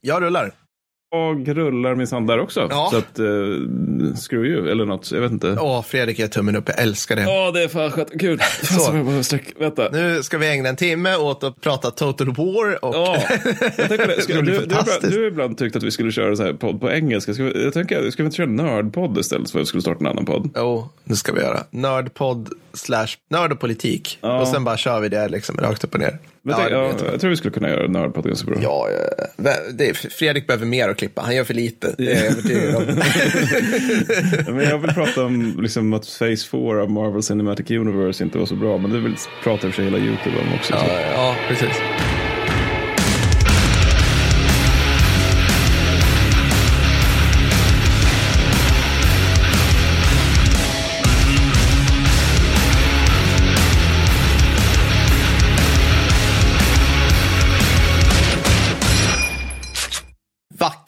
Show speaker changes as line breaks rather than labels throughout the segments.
Jag rullar.
Jag rullar minsann där också.
Ja.
Så att, uh, screw you, eller något. Jag vet inte.
Åh, Fredrik ger tummen upp. Jag älskar det.
Ja, det är fan skönt. Kul.
Så.
Vänta.
Nu ska vi ägna en timme åt att prata Total War. Och...
Ja, jag tänker det. Ska,
Det
du, du,
fantastiskt.
du har ibland tyckt att vi skulle köra så här podd på engelska. Ska vi, jag tänker, ska vi inte köra nördpodd istället för att vi skulle starta en annan podd?
Jo, nu ska vi göra. Nördpodd slash nörd och politik.
Ja.
Och sen bara kör vi det liksom rakt upp och ner.
Men
Ja,
tänk,
det blir
ja,
jättebra.
jag tror vi skulle kunna göra nördpodd ganska bra.
Ja, eh, det Fredrik behöver mer att klippa. Han gör för lite. Det är jag.
Men jag vill prata om liksom, att Phase 4 av Marvel Cinematic Universe inte var så bra. Men det vill prata för sig hela YouTube om också.
ja, ja, precis.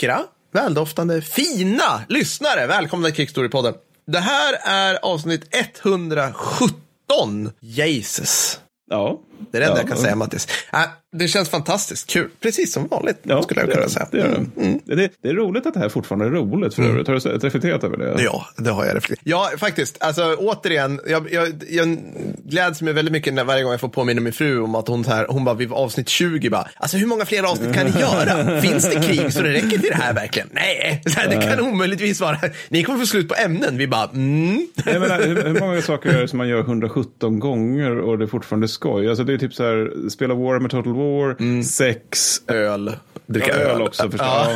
Vackra, väldoftande, fina lyssnare. Välkomna till Krigsstorypodden. Det här är avsnitt 117. Jesus.
Ja.
Det är det enda
ja.
jag kan säga Mattis. Äh, det känns fantastiskt kul. Precis som vanligt
Ja,
skulle jag
det
kunna säga.
det. Är det. Det, det är roligt att det här fortfarande är roligt för övrigt. Har du reflekterat över det?
Ja, det har jag reflekterat. Ja, faktiskt. Alltså, återigen, jag, jag, jag gläds mig väldigt mycket när varje gång jag får påminna min fru om att hon, här, hon bara vid avsnitt 20 bara, alltså hur många fler avsnitt kan ni göra? Finns det krig så det räcker till det här verkligen? Nej, här, det kan omöjligtvis vara. Ni kommer få slut på ämnen. Vi bara, mm.
Jag menar, hur, hur många saker är det som man gör 117 gånger och det är fortfarande skoj? Alltså det är typ så här, spela War med Total War, sex,
Öl,
ja,
dricka
öl också förstås.
Ja.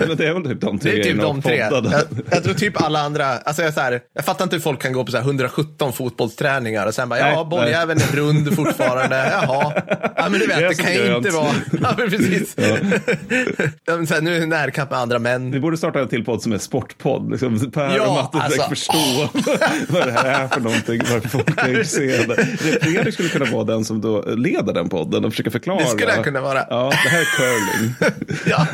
Ja. Men det är väl typ de tre
Det är typ de tre. Jag, jag tror typ alla andra, alltså jag, så här, jag fattar inte hur folk kan gå på så här 117 fotbollsträningar och sen bara, ja,
Nej,
bolljäveln är rund fortfarande, jaha. Ja, men du vet,
Det
det kan ju inte vara. Ja, men precis. Ja. så här, nu är det närkamp med andra män.
Vi borde starta en till podd som är sportpodd. Liksom, per
Ja,
och Matte
alltså.
förstå vad det här är för någonting, varför folk är intresserade. Fredrik skulle kunna vara den som då leder den podden och försöka förklara.
Det skulle han kunna vara.
Ja, det här är curling.
Ja,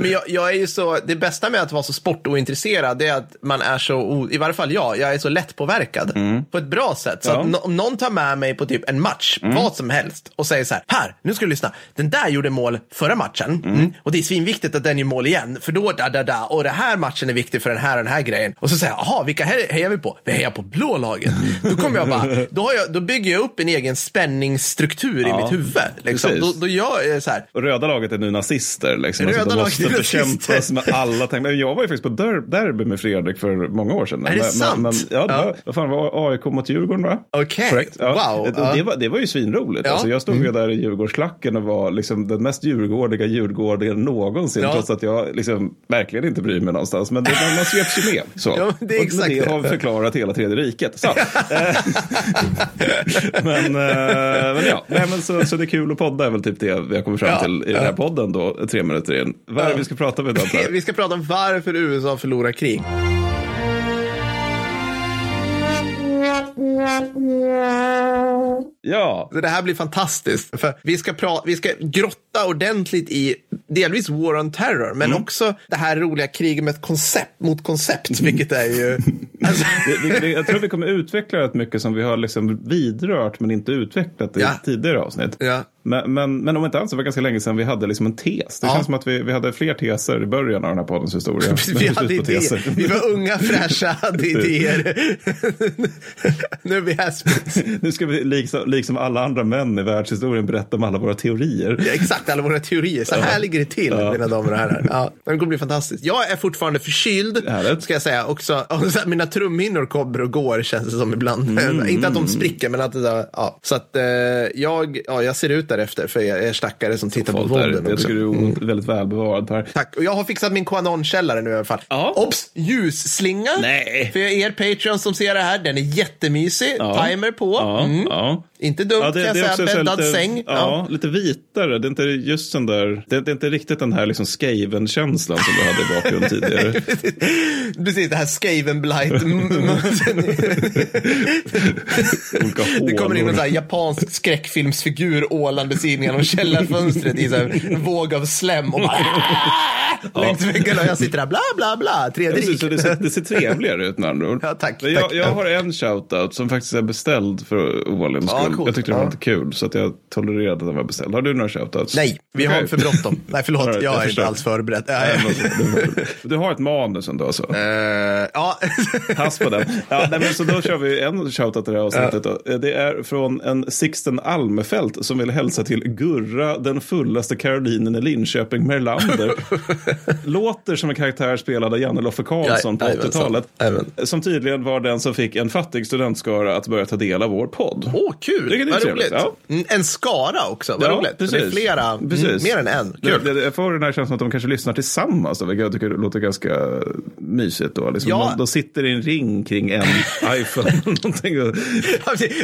men jag, jag är ju så, det bästa med att vara så sportointresserad är att man är så, i varje fall jag, jag är så lättpåverkad på ett bra sätt. Så
Ja.
att om någon tar med mig på typ en match, vad som helst, och säger så här, här, nu ska du lyssna, den där gjorde mål förra matchen, mm. och det är svinviktigt att den gör mål igen, för då, da, da, da, och den här matchen är viktig för den här och den här grejen. Och så säger jag, jaha, vilka he- hejar vi på? Vi hejar på blå laget. Då kommer jag bara, då, har jag, då bygger jag upp en egen spänningsstruktur i
Ja,
mitt huvud. Liksom. Då, då jag så här,
Och röda laget är nu nazister. Liksom.
Röda
alltså, de
laget
måste
är
bekämpas
nazister.
med alla tänkbara. Jag var ju faktiskt på der derby med Fredrik för många år sedan.
Är det
men,
sant?
Men, ja, det var, vad fan var AIK mot Djurgården va?
Okej,
Korrekt. Ja.
wow.
Det, var, det var ju svinroligt.
Ja. Mm.
Alltså, jag stod ju där i Djurgårdsklacken och var liksom den mest djurgårdiga djurgårdingen någonsin.
Ja.
Trots att jag liksom verkligen inte bryr mig någonstans. Men det, man, man sveps ju med. Så.
Ja, det är exakt
det
det.
har förklarat hela tredje riket. Så. Eh, men, eh, men ja, Nej, men så, så det är kul att podda är väl typ det vi har kommit fram
Ja.
till i den här podden då, tre minuter in. Vad är det vi ska prata om idag?
Vi ska prata om varför USA förlorar krig.
Ja,
Så det här blir fantastiskt. För vi ska, pra- vi ska grotta ordentligt i delvis War on Terror, men
Mm.
också det här roliga kriget med ett koncept mot koncept, vilket är ju... Alltså,
det, jag tror vi kommer utveckla rätt mycket som vi har liksom vidrört men inte utvecklat i
Ja.
tidigare avsnitt.
Ja.
Men, men, men om inte annat så var det ganska länge sedan vi hade liksom en tes. Det
Ja.
känns som att vi, vi hade fler teser i början av den här poddens historia.
vi hade idéer. Vi var unga, fräscha, hade idéer. nu är vi
Nu ska vi liksom, liksom alla andra män i världshistorien berätta om alla våra teorier.
Ja, exakt, alla våra teorier. Så här ligger det till, mina damer och herrar. Ja, det kommer bli fantastiskt. Jag är fortfarande förkyld,
Härligt.
ska jag säga. Också, här, mina trumhinnor kommer och går, känns det som ibland.
Mm,
Inte att de spricker, men att det där, ja. Så att eh, jag, ja, jag ser ut därefter, för jag är stackare som tittar på vålden
Jag.
Mm.
tycker du är väldigt välbevarad Per.
Tack. Och jag har fixat min Qanon-källare nu i alla fall.
Ja.
Obs! Ljusslinga.
Nej.
För er Patreons som ser det här, den är jättemysig.
Ja.
Timer på.
Ja,
Mm.
ja.
Inte dumt
Ja,
kan jag säga.
så
Bäddad
lite,
säng.
Ja, lite vitare. Det är inte just sån där, det är, det är inte riktigt den här liksom Skaven-känslan som du hade i bakgrunden tidigare.
Precis, det här Skavenblight.
Olika
Det kommer in en sån här japansk skräckfilmsfigur ålandes in genom källarfönstret i så här en våg av slem och bara längs väggarna jag sitter där bla bla bla, tredje
så
rik.
det, ser, det ser trevligare ut med andra ord.
Ja, tack,
jag,
tack.
jag har en shoutout som faktiskt är beställd för ovanlighetens
Ja,
Jag tyckte det var
Ja.
lite kul så att jag tolererade att den var beställd. Har du några shoutouts?
Nej, vi har
Okej.
för bråttom. Nej, förlåt.
Right,
jag
jag
är inte alls förberedd.
Alltså, Du har ett manus ändå alltså.
Eh, ja.
Pass på den. Ja, nej, men så då kör vi en shoutout till det här avsnittet. Då. Det är från en Sixten Almefelt som vill hälsa till Gurra, den fullaste Karolinen i Linköping, Merlander. Låter som en karaktär spelad av Janne Loffe Karlsson på
Ja, jajamensan.
80-talet.
Även.
Som tydligen var den som fick en fattig studentskara att börja ta del av vår podd.
Åh, kul!
Vilket är
Vad roligt.
ja.
Mm, En skara också, vad roligt. Det är
precis.
flera, mm,
Precis.
mer än en.
Det,
Kul.
det, jag får den här känslan att de kanske lyssnar tillsammans, då, vilket jag tycker låter ganska mysigt. Då. Liksom
Ja.
de, de sitter i en ring kring en iPhone. någonting och,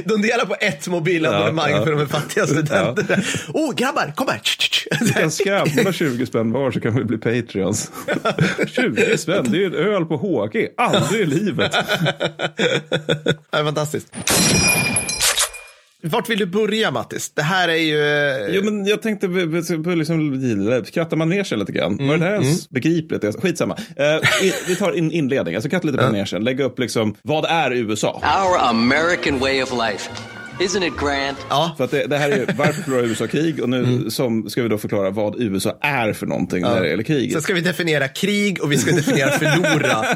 De delar på ett mobilabonnemang
Ja, ja.
för de är fattiga studenter. Åh, oh, grabbar, kom här!
Vi kan skramla 20 spänn var så kan vi bli Patreons. 20 spänn, det är ju en öl på HG. Aldrig i livet.
Det är fantastiskt. Vart vill du börja, Mattis? Det här är ju...
Jo, men jag tänkte liksom, skrattar man ner sig lite grann? Var det här ens begripligt? Skitsamma. Uh, vi tar in inledning, alltså kratta lite på ner sig. Lägga upp liksom, vad är USA?
Our American way of life. Isn't it grand?
Ja,
För att det, det här är ju, varför förlorar USA krig? Och nu som ska vi då förklara vad USA är för någonting när det gäller kriget.
Sen ska vi definiera krig och vi ska definiera förlora.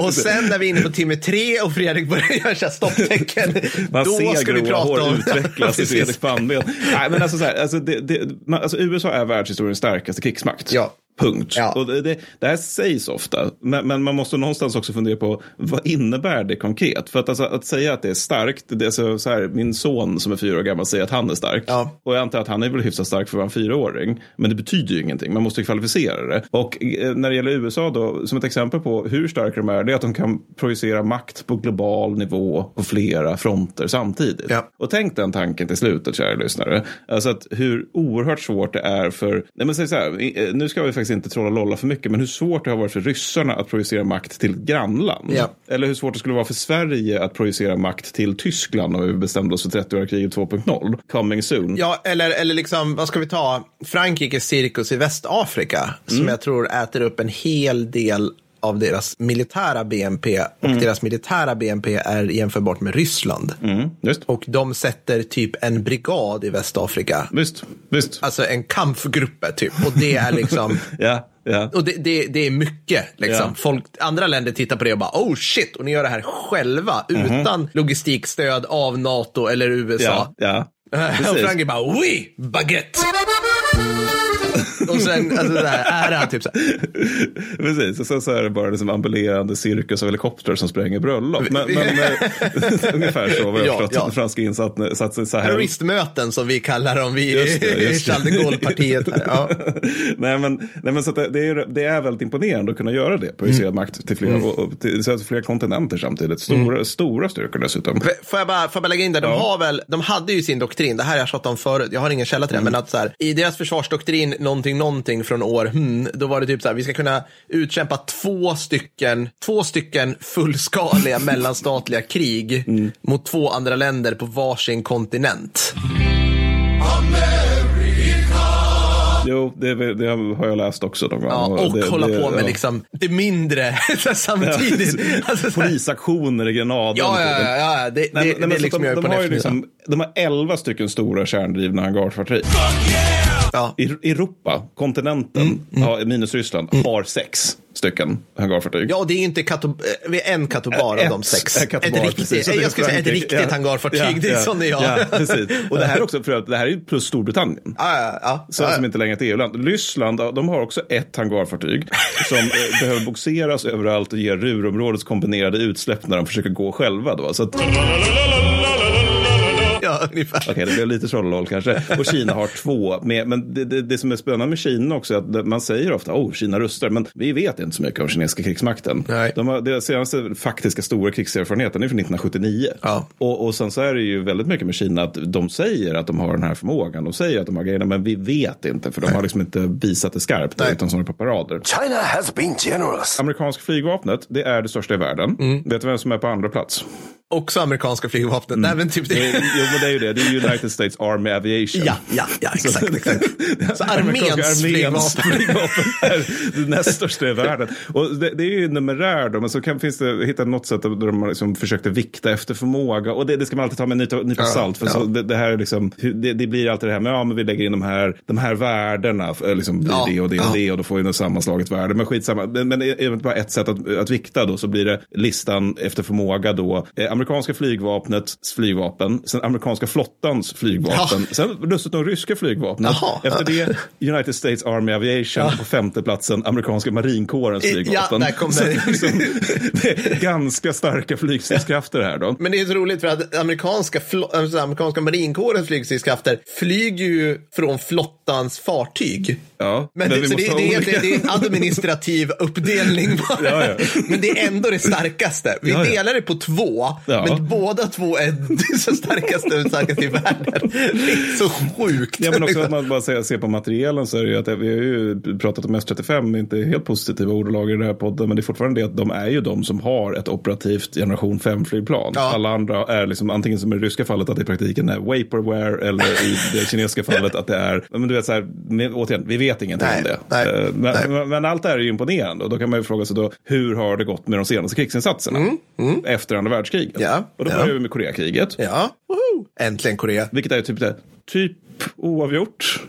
Och sen när vi är inne på timme tre och Fredrik börjar göra stopptecken,
Man
då
ser
ska vi prata
hår
om...
utvecklas i. Fredriks pannben. Nej, men alltså, så här, alltså, det, det, man, alltså, USA är världshistoriens starkaste krigsmakt.
Ja.
Punkt.
Ja.
Och det, det, det här sägs ofta, men, men man måste någonstans också fundera på vad innebär det konkret? För att, alltså, att säga att det är starkt, det är alltså, så här, min son som är fyra år gammal säger att han är stark.
Ja.
Och jag antar att han är väl hyfsat stark för att vara en fyraåring. Men det betyder ju ingenting, man måste kvalificera det. Och eh, när det gäller USA då, som ett exempel på hur starka de är, det är att de kan projicera makt på global nivå på flera fronter samtidigt.
Ja.
Och tänk den tanken till slutet, kära lyssnare. Alltså att hur oerhört svårt det är för, nej men säg så här, eh, nu ska vi faktiskt inte trolla lolla för mycket, men hur svårt det har varit för ryssarna att projicera makt till ett grannland.
Ja.
Eller hur svårt det skulle vara för Sverige att projicera makt till Tyskland om vi bestämde oss för 30-åriga kriget 2.0. Coming soon.
Ja, eller, eller liksom, vad ska vi ta? Frankrikes cirkus i Västafrika,
Mm.
som jag tror äter upp en hel del av deras militära BNP och
Mm.
deras militära BNP är jämförbart med Ryssland.
Mm, just.
Och de sätter typ en brigad i Västafrika.
Visst, visst.
Alltså en kampgruppe typ. Och det är liksom...
Ja, ja.
Och det, det, det är mycket. Liksom.
Ja.
Folk, andra länder tittar på det och bara oh shit, och ni gör det här själva utan logistikstöd av NATO eller USA.
Ja, ja.
Och
Precis.
Frankrike bara oui, baguette. och sen, alltså det här, är han typ så här.
Precis, och sen så är det bara liksom ambulerande cirkus och helikoptrar som spränger bröllop. Men, men eh, ungefär så var jag
Ja,
förstått
ja.
den franska insatsen.
Terroristmöten som vi kallar dem vi i Charles de Gaulle-partiet. Ja.
nej, men, nej, men så att det, det, är, det är väldigt imponerande att kunna göra det. Projicera makt till flera, och, och till, att flera kontinenter samtidigt. Stora, stora styrkor dessutom.
Får jag, bara, får jag bara lägga in det? De,
Ja.
har väl, de hade ju sin doktrin, det här har jag tjatat om förut, jag har ingen källa till det, men att så här, i deras försvarsdoktrin, någonting, någonting från år, hmm, då var det typ så här, vi ska kunna utkämpa två stycken, två stycken fullskaliga mellanstatliga krig mot två andra länder på varsin kontinent.
Jo, det, det har jag läst också någon gång.
Ja, och
det,
hålla
det,
på med
ja.
liksom det mindre samtidigt. Alltså,
Polisaktioner i Grenada.
ja, ja, ja, ja, det, det,
Nej,
det är
så
liksom
de, de, har liksom, de har 11 stycken stora kärndrivna hangarfartyg.
Ja.
I Europa, kontinenten, ja, minus Ryssland, har sex stycken hangarfartyg.
Ja, och det är inte kato, eh, en katobar av de sex.
ett katobar,
ett riktigt,
precis. Så det är
jag skulle säga ett riktigt
Ja.
hangarfartyg,
Ja,
det är som det är jag.
Precis. Och det här är också, för att det här är plus Storbritannien.
Ja, ja, ja.
Så,
ja.
Som inte längre är ett EU-land. Ryssland, de har också ett hangarfartyg som eh, behöver boxeras överallt och ge Ruhrområdets kombinerade utsläpp när de försöker gå själva. Då. Så att,
ja, ungefär.
Okej, det blev lite trollolol kanske. Och Kina har två. Med, men det, det, det som är spännande med Kina också är att det- man säger ofta oh, Kina rustar, men vi vet inte så mycket om kinesiska krigsmakten.
Nej.
De har, deras senaste faktiska stora krigserfarenheten är från 1979.
Ja.
Och, och sen så är det ju väldigt mycket med Kina att de säger att de har den här förmågan. De säger att de har grejerna, men vi vet inte, för de har liksom inte visat det skarpt,
Nej.
utan sådana på parader.
China has been generous.
Amerikanska flygvapnet, det är det största i världen.
Mm.
Vet du vem som är på andra plats?
Också amerikanska flygvapnet. Nej, men typ det.
Det är- Jo, men det är ju det. Det är United States Army Aviation.
Ja, ja, ja, exakt. exakt. Så arméns flygvapen.
flygvapen är det näst största i världen. Och det, det är ju numerär då, men så kan, finns det hitta något sätt där de liksom försökte vikta efter förmåga. Och det, det ska man alltid ta med en nypa, nypa
Ja,
salt. För
ja.
så, det, det här är liksom, det, det blir alltid det här med, ja men vi lägger in de här, de här värdena, eh, liksom
Ja,
det och det och
ja.
det och då får vi något sammanslaget värde. Men skitsamma, men, men även bara ett sätt att, att vikta då så blir det listan efter förmåga då, eh, amerikanska flygvapnets flygvapen, sen amerikanska flottans flygvapen, sen dessutom ryska flygvapnet.
Jaha.
Efter det United States Army Aviation på femte platsen amerikanska marinkårens flygvapen.
ja,
Så liksom, det är ganska starka flygstridskrafter här då.
Men det är så roligt för att amerikanska, alltså amerikanska marinkårens flygstridskrafter flyger ju från flottans fartyg.
Ja,
Men,
men
det, så det, det, är, det är administrativ uppdelning bara.
Ja, ja.
Men det är ändå det starkaste. Vi
Ja, ja.
delar det på två,
Ja.
men båda två är så starkaste starkaste i världen. Det är så sjukt.
Ja, men också att man bara ser, ser på materialen så är det ju att vi har ju pratat om S35, inte helt positiva ordalag i den här podden, men det är fortfarande det att de är ju de som har ett operativt generation 5-flygplan.
Ja.
Alla andra är liksom antingen som i det ryska fallet att det i praktiken är vaporware eller i det kinesiska fallet att det är, men du vet så här, men, återigen, vi vet ingenting
Nej,
om det.
nej,
Eh, men,
nej.
men, allt det här är ju imponerande och då kan man ju fråga sig då, hur har det gått med de senaste krigsinsatserna efter andra världskriget?
Mm, Ja,
Och då
ja.
börjar vi med Koreakriget.
Ja, woho! äntligen Korea.
Vilket är typ, det, typ oavgjort.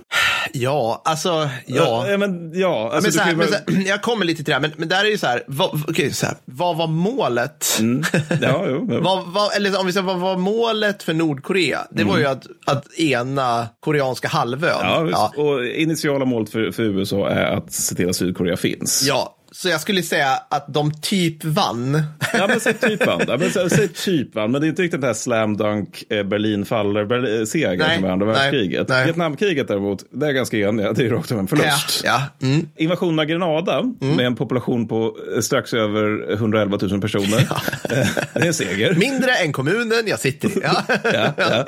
Ja, alltså, ja.
Ja, men, ja alltså,
men så här, men så här, jag kommer lite till det här, men, men där är ju så här, vad, okej, så här, vad var målet?
Mm. Ja, jo, jo.
vad, vad, eller om vi säger, vad var målet för Nordkorea? Det var ju att, att ena koreanska halvön.
Mm. Ja,
ja.
Och initiala målet för, för USA är att se till att Sydkorea finns.
Ja, så jag skulle säga att de typ vann.
Ja, men säg typ vann. Ja, men säg, säg typ vann. Men det är inte riktigt den här slam dunk, eh, Berlin faller, Berlin, segern
Nej,
som är andra världskriget.
nej.
Vietnamkriget däremot, det är ganska eniga. Det är rakt av en förlust.
Ja, ja. Mm.
Invasionen av Grenada med en population på eh, strax över 111 000 personer. Eh, Det är en seger.
Mindre än kommunen jag sitter i. Ja.
ja, ja.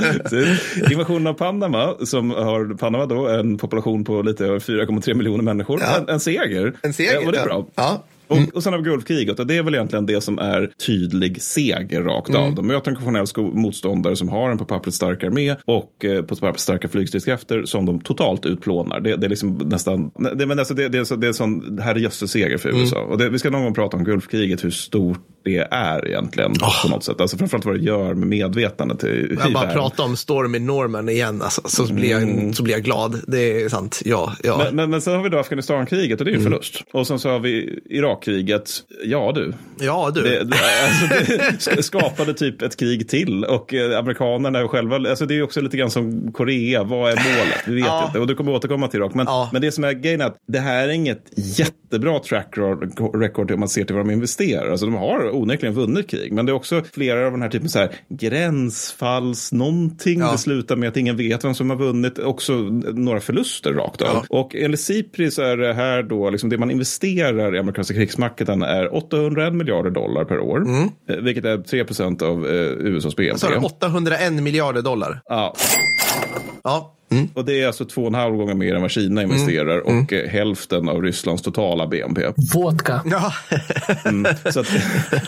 Invasionen av Panama, som har Panama då, en population på lite över 4,3 miljoner människor.
Ja.
En, en seger.
En seger,
Ja, och det är
ja.
bra.
Ja.
Och, och sen har vi Gulfkriget och det är väl egentligen det som är tydlig seger rakt
Mm.
av. De möter en konventionell motståndare som har en på pappret stark armé och eh, på pappret starka flygstridskrafter som de totalt utplånar. Det, det är liksom nästan, det, men alltså det, det, är så, det är en sån herrejösses seger för
Mm.
USA. Och det, vi ska någon gång prata om Gulfkriget, hur stort det är egentligen på något sätt. Alltså framförallt vad det gör med medvetandet i,
Jag bara
världen.
prata om Stormy Norman igen, alltså, så, blir jag, så blir jag glad. Det är sant. Ja, ja.
Men, men, men sen har vi då Afghanistankriget och det är ju
Mm.
förlust. Och sen så har vi Irakkriget. Ja du.
ja, du.
Det, det, alltså det sk- skapade typ ett krig till och eh, amerikanerna själva, alltså det är också lite grann som Korea, vad är målet? Vi vet
Ja.
inte och du kommer återkomma till Irak. Men,
Ja.
men det som är grejen är att det här är inget jättebra track record om man ser till vad de investerar. Alltså de har onekligen vunnit krig, men det är också flera av den här typen så här gränsfalls någonting.
Ja.
Det slutar med att ingen vet vem som har vunnit. Också några förluster rakt av.
Ja.
Och enligt SIPRI så är det här då, liksom det man investerar i amerikanska krigsmakten är 801 miljarder dollar per år. eh, Vilket är 3 procent av eh, USAs BNP.
Så har du 801 miljarder dollar.
Ja,
Ja. Mm.
och det är alltså två och en halv gånger mer än vad Kina investerar och eh, hälften av Rysslands totala BNP.
Vodka.
Ja.
Så att,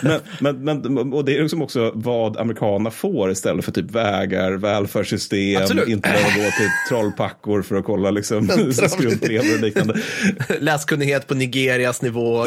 men, men, men, och det är liksom också vad amerikanerna får istället för typ vägar, välfärdssystem,
Absolut.
inte behöva gå till trollpackor för att kolla liksom, skrumplever och liknande.
Läskunnighet på Nigerias nivå.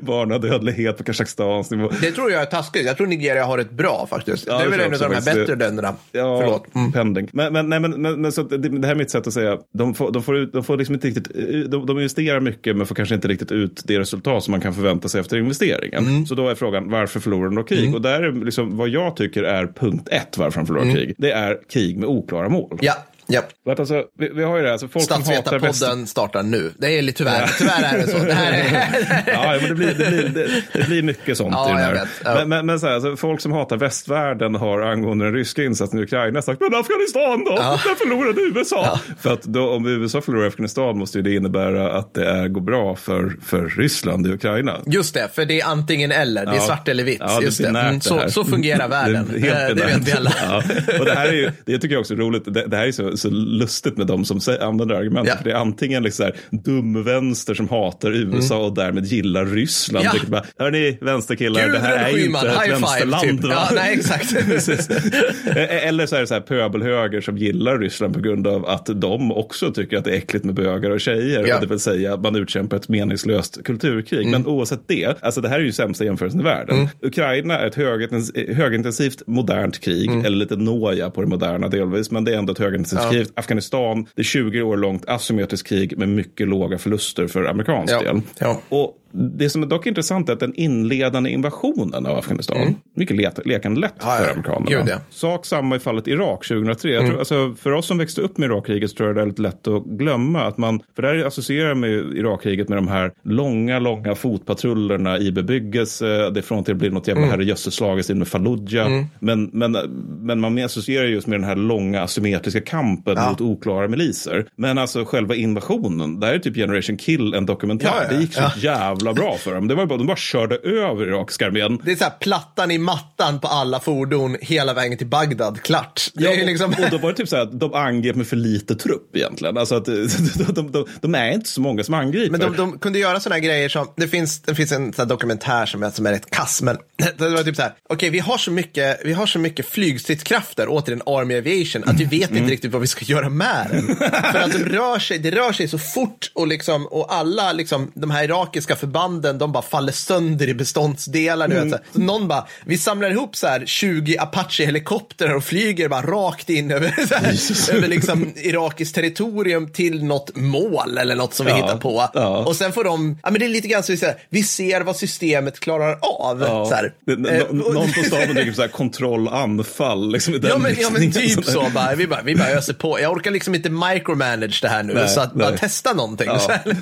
Barnadödlighet på Kazakstans nivå.
Det tror jag är taskigt. Jag tror Nigeria har ett bra faktiskt.
Ja,
det är väl en
jag
av de här bättre länderna.
Ja,
Förlåt. Mm.
pending. Men, men, nej, men, men, men så det, det här är mitt sätt att säga. De får, de får, ut, de får liksom inte riktigt, de, de investerar mycket men får kanske inte riktigt ut det resultat som man kan förvänta sig efter investeringen.
Mm.
Så då är frågan, varför förlorar de då krig? Och där är liksom, vad jag tycker är punkt ett varför de förlorar
Mm.
krig. Det är krig med oklara mål.
Ja, ja.
Att alltså, vi, vi har ju det, alltså folk som hatar.
Statsvetarpodden startar nu. Det är lite tyvärr. Tyvärr är det så. Det här är...
Ja, men det blir, det, blir, det, det blir mycket sånt
Ja,
i den här.
Ja.
Men, men, men så här, alltså, folk som hatar västvärlden har angående den ryska insatsen i Ukraina sagt, men Afghanistan då? Där förlorade USA. För att då, om USA förlorar Afghanistan måste ju det innebära att det är, går bra för, för Ryssland i Ukraina.
Just det, för det är antingen eller. Det är
Ja.
svart eller vitt.
Ja,
Just det. Mm, så, så fungerar världen.
Det,
det vet vi alla.
Ja. Och det här är ju, det tycker jag också är roligt, det, det här är så så lustigt med de som använder argumentet.
Ja.
För det är antingen liksom här, dumvänster som hatar USA och därmed gillar Ryssland.
Ja.
Vilket bara, Hörni, vänsterkillar, det här är ju inte ett
five,
vänsterland.
typ. Ja, nej, exakt.
Eh, Eller så är det så här pöbelhöger som gillar Ryssland på grund av att de också tycker att det är äckligt med bögar och tjejer.
Ja.
Och det vill säga att man utkämpar ett meningslöst kulturkrig.
Mm.
Men oavsett det, alltså det här är ju sämsta jämförelsen i världen. Ukraina är ett högintens- högintensivt modernt krig,
Mm.
eller lite noja på det moderna delvis, men det är ändå ett högintensivt krig. Afghanistan, det är 20 år långt asymmetriskt krig med mycket låga förluster för amerikansk
Ja.
del.
Ja.
Och det som är dock intressant är att den inledande invasionen av Afghanistan, mycket le- lekande lätt
Mm. Ja.
för amerikanerna.
Gud, ja.
Sak samma i fallet Irak 2003.
Mm.
Tror, alltså, för oss som växte upp med Irakkriget så tror jag det är lite lätt att glömma att man, för där associerar med Irakkriget med de här långa, långa fotpatrullerna i bebyggelse. Det är från till att bli något jävla mm. herrejösses in med Fallujah. Men, men, men man associerar just med den här långa asymmetriska kampen
Ja.
mot oklara miliser. Men alltså själva invasionen, där är typ Generation Kill en dokumentär.
Ja, ja,
Det gick så
ja.
jävla bra för dem. Det var bara, de bara körde över irakiska armén.
Det är så här plattan i mattan på alla fordon hela vägen till Bagdad. Klart. Det
Ja, och,
liksom...
och då var det typ så här att de angrep med för lite trupp egentligen. Alltså att de, de, de, de är inte så många som angriper.
Men de, de kunde göra sådana grejer som, det finns, det finns en dokumentär som är, som är rätt kass, men det var typ så här, okej vi har så mycket, vi har så mycket flygstridskrafter, återigen Army Aviation, att vi vet
Mm.
inte riktigt vad vi ska göra med den. För att de rör sig, det rör sig så fort och liksom, och alla liksom, de här irakiska förbanden, de bara faller sönder i beståndsdelar.
Mm.
vet, så någon bara, vi samlar ihop så här 20 Apache-helikoptrar och flyger bara rakt in över, här, över liksom irakiskt territorium till något mål eller något som vi
Ja,
hittar på.
ja.
Och sen får de, ja men det är lite grann så vi säger, vi ser vad systemet klarar av.
Ja.
Så här. Eh, och-
Någon på staben tycker så här kontroll anfall. Liksom i den
Ja men, ja men typ så bara, vi bara, vi bara öser på. Jag orkar liksom inte micromanage det här nu,
Nej,
så att bara
nej.
testa någonting.
Ja.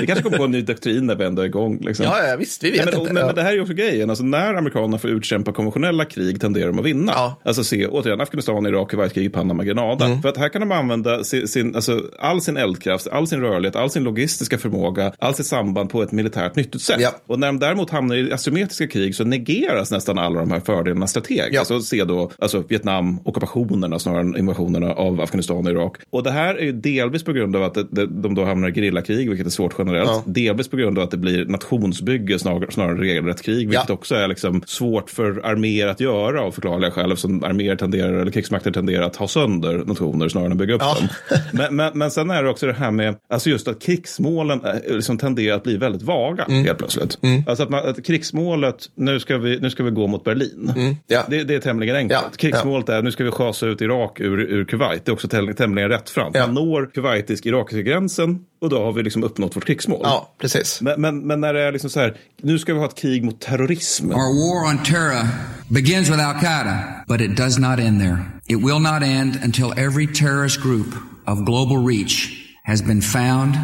Vi kanske kommer på en ny doktrin när vi ändå igång. Liksom.
Ja, ja, visst, vi vet
Nej, men,
inte.
Men,
Ja.
det här är också grejen. Alltså, när amerikanerna får utkämpa konventionella krig tenderar de att vinna.
Ja.
Alltså se återigen Afghanistan, Irak, Kuwaitkriget, Panama, Grenada.
Mm.
För att här kan de använda sin, sin, alltså, all sin eldkraft, all sin rörlighet, all sin logistiska förmåga, all sitt samband på ett militärt nyttigt sätt.
Ja.
Och när de däremot hamnar i asymmetriska krig så negeras nästan alla de här fördelarna strategiskt.
Ja.
Alltså se då alltså Vietnam, ockupationerna snarare än invasionerna av Afghanistan och Irak. Och det här är ju delvis på grund av att det, de då hamnar i gerillakrig, vilket är svårt generellt. Delvis på grund av att det blir nationsbygge snarare, snarare än regelrätt krig, vilket
Ja.
också är liksom svårt för arméer att göra av förklarliga skäl, eftersom arméer tenderar, eller krigsmakter tenderar att ha sönder nationer snarare än att bygga upp
Ja.
dem. Men, men, men sen är det också det här med, alltså just att krigsmålen eh, liksom tenderar att bli väldigt vaga
Mm.
helt plötsligt. Alltså att, man, att krigsmålet, nu ska, vi, nu ska vi gå mot Berlin.
Mm. Ja.
Det, det är tämligen enkelt.
Ja.
Krigsmålet är, nu ska vi schasa ut Irak ur, ur Kuwait. Det är också tämligen, rättframt.
Ja.
Man når kuwaitisk-irakiska gränsen och då har vi liksom uppnått vårt krigsmål.
Ja, precis.
Men, men, men när det är liksom så här, nu ska vi ha ett krig mot terrorism.
Our war on terror begins with Al Qaeda, but it does not end there. It will not end until every terrorist group of global reach has been found,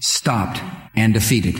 stopped, and defeated.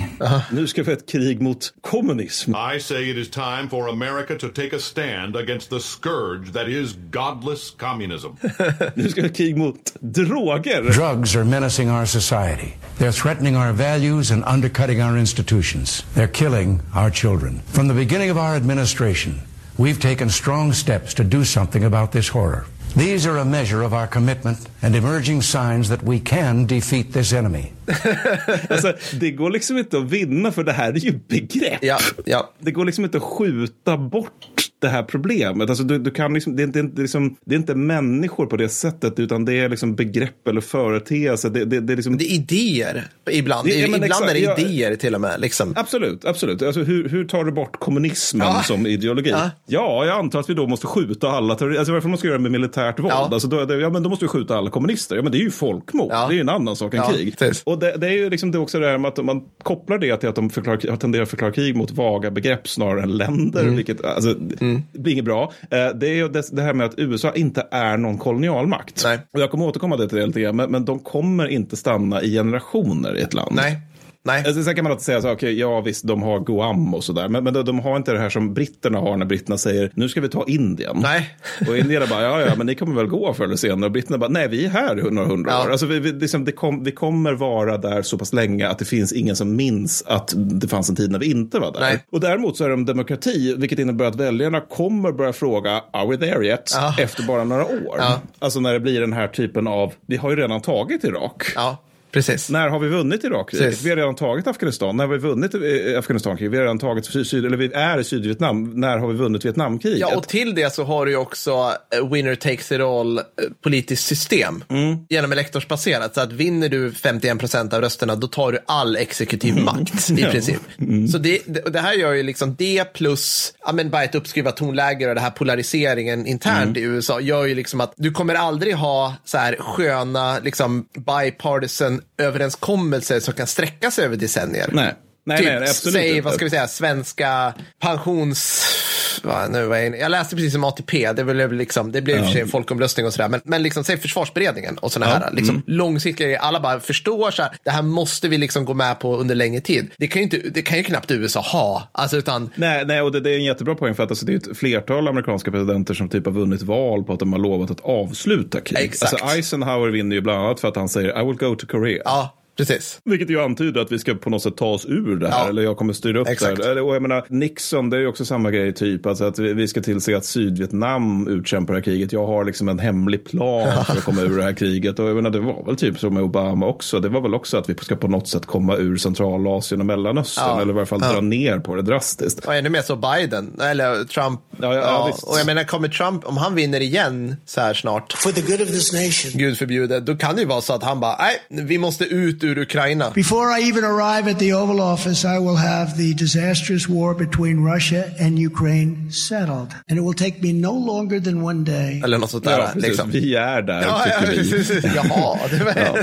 Nu ska vi ha ett krig mot kommunism.
I say it is time for America to take a stand against the scourge that is godless communism.
Nu ska vi ha ett krig mot droger.
Drugs are menacing our society. They're threatening our values and undercutting our institutions. They're killing our children. From the beginning of our administration, we've taken strong steps to do something about this horror. These are a measure of our commitment and emerging signs that we can defeat this enemy.
Alltså, det går liksom inte att vinna för det här är ju begrepp.
Ja, ja.
Det går liksom inte att skjuta bort det här problemet. Alltså, du, du kan liksom, det, är inte, det, liksom, det är inte människor på det sättet utan det är liksom begrepp eller företeelser. Det, det, det är liksom...
Det är idéer ibland.
Ja, men
ibland
exakt,
är det
ja.
idéer till och med. Liksom.
Absolut, absolut. Alltså, hur, hur tar du bort kommunismen
Ja.
som ideologi?
Ja.
Ja. jag antar att vi då måste skjuta alla terrorister. Alltså varför man ska göra det med militärt våld?
Ja.
Alltså, då, det, ja, men då måste vi skjuta alla kommunister. Ja, men det är ju folkmord.
Ja.
Det är ju en annan sak än
Ja,
krig.
precis.
Och det, det är ju liksom det också det här med att man kopplar det till att de förklarar, tenderar att förklara krig mot vaga begrepp snarare än länder.
Mm.
Vilket, alltså, det blir inget bra. Eh, Det är ju det här med att USA inte är någon kolonialmakt.
Nej.
Och jag kommer återkomma till det lite grann, men, men de kommer inte stanna i generationer i ett land.
Nej. Nej.
Alltså, sen kan man alltid säga så okej, ja visst, de har Guam och sådär, men, men de, de har inte det här som britterna har när britterna säger, nu ska vi ta Indien.
Nej.
Och indierna bara, ja, ja, men ni kommer väl gå förr eller senare. Och britterna bara, nej, vi är här några hundra
Ja.
år. Alltså, vi, vi, liksom, det kom, vi kommer vara där så pass länge att det finns ingen som minns att det fanns en tid när vi inte var där.
Nej.
Och däremot så är de demokrati, vilket innebär att väljarna kommer börja fråga, are we there yet?
Ja.
Efter bara några år.
Ja.
Alltså när det blir den här typen av, vi har ju redan tagit Irak.
Ja, precis.
När har vi vunnit Irakkriget? Vi har redan tagit Afghanistan. När har vi vunnit eh, Afghanistankriget? Vi har redan tagit syd, eller vi är i Sydvietnam. När har vi vunnit Vietnamkriget?
Ja, och till det så har du ju också eh, winner takes it all eh, politiskt system
Mm.
genom elektorsbaserat. Så att vinner du 51 procent av rösterna, då tar du all exekutiv
Mm.
makt i princip. Så det, det, här gör ju liksom det plus ja, men bara ett uppskruvat tonläge och det här polariseringen internt
Mm.
i USA gör ju liksom att du kommer aldrig ha så här sköna liksom bipartisan överenskommelser som kan sträcka sig över decennier.
Nej. Nej,
typ,
nej, absolut
säg,
inte.
vad ska vi säga, svenska pensions... Va, nu var jag, jag läste precis om ATP, det blev, liksom, det blev och för sig en folkomröstning och sådär, men, men liksom, säg försvarsberedningen och sådana här liksom,
Mm.
långsiktiga grejer. Alla bara förstår så här, det här måste vi liksom gå med på under längre tid. Det kan ju, inte, det kan ju knappt USA ha, alltså utan
Nej, nej och det, det är en jättebra poäng för att alltså, det är ett flertal amerikanska presidenter som typ har vunnit val på att de har lovat att avsluta krig.
Exakt.
Alltså Eisenhower vinner ju bland annat för att han säger I will go to Korea.
ja, precis.
Vilket ju antyder att vi ska på något sätt ta oss ur det här.
Ja.
Eller jag kommer styra upp
Exakt.
det här. Eller, Och jag menar, Nixon, det är ju också samma grej typ. Alltså att vi vi ska tillse att Sydvietnam utkämpar det här kriget. Jag har liksom en hemlig plan för att komma ur det här kriget. Och jag menar, det var väl typ så med Obama också. Det var väl också att vi ska på något sätt komma ur Centralasien och Mellanöstern.
Ja.
Eller i varje fall dra ner på det drastiskt.
Och ännu mer så Biden, eller Trump.
Ja, ja,
och jag menar, kommer Trump, om han vinner igen så här snart,
For the good of this nation.
gud förbjude, då kan det ju vara så att han bara, nej, vi måste ut ur Ukraina.
Before I even arrive at the Oval Office, I will have the disastrous war between Russia and Ukraine settled. And it will take me no longer than one day.
Eller något sånt där.
Ja, precis.
liksom.
Vi är där,
Ja, ja, precis. Jaha, det var...
Ja.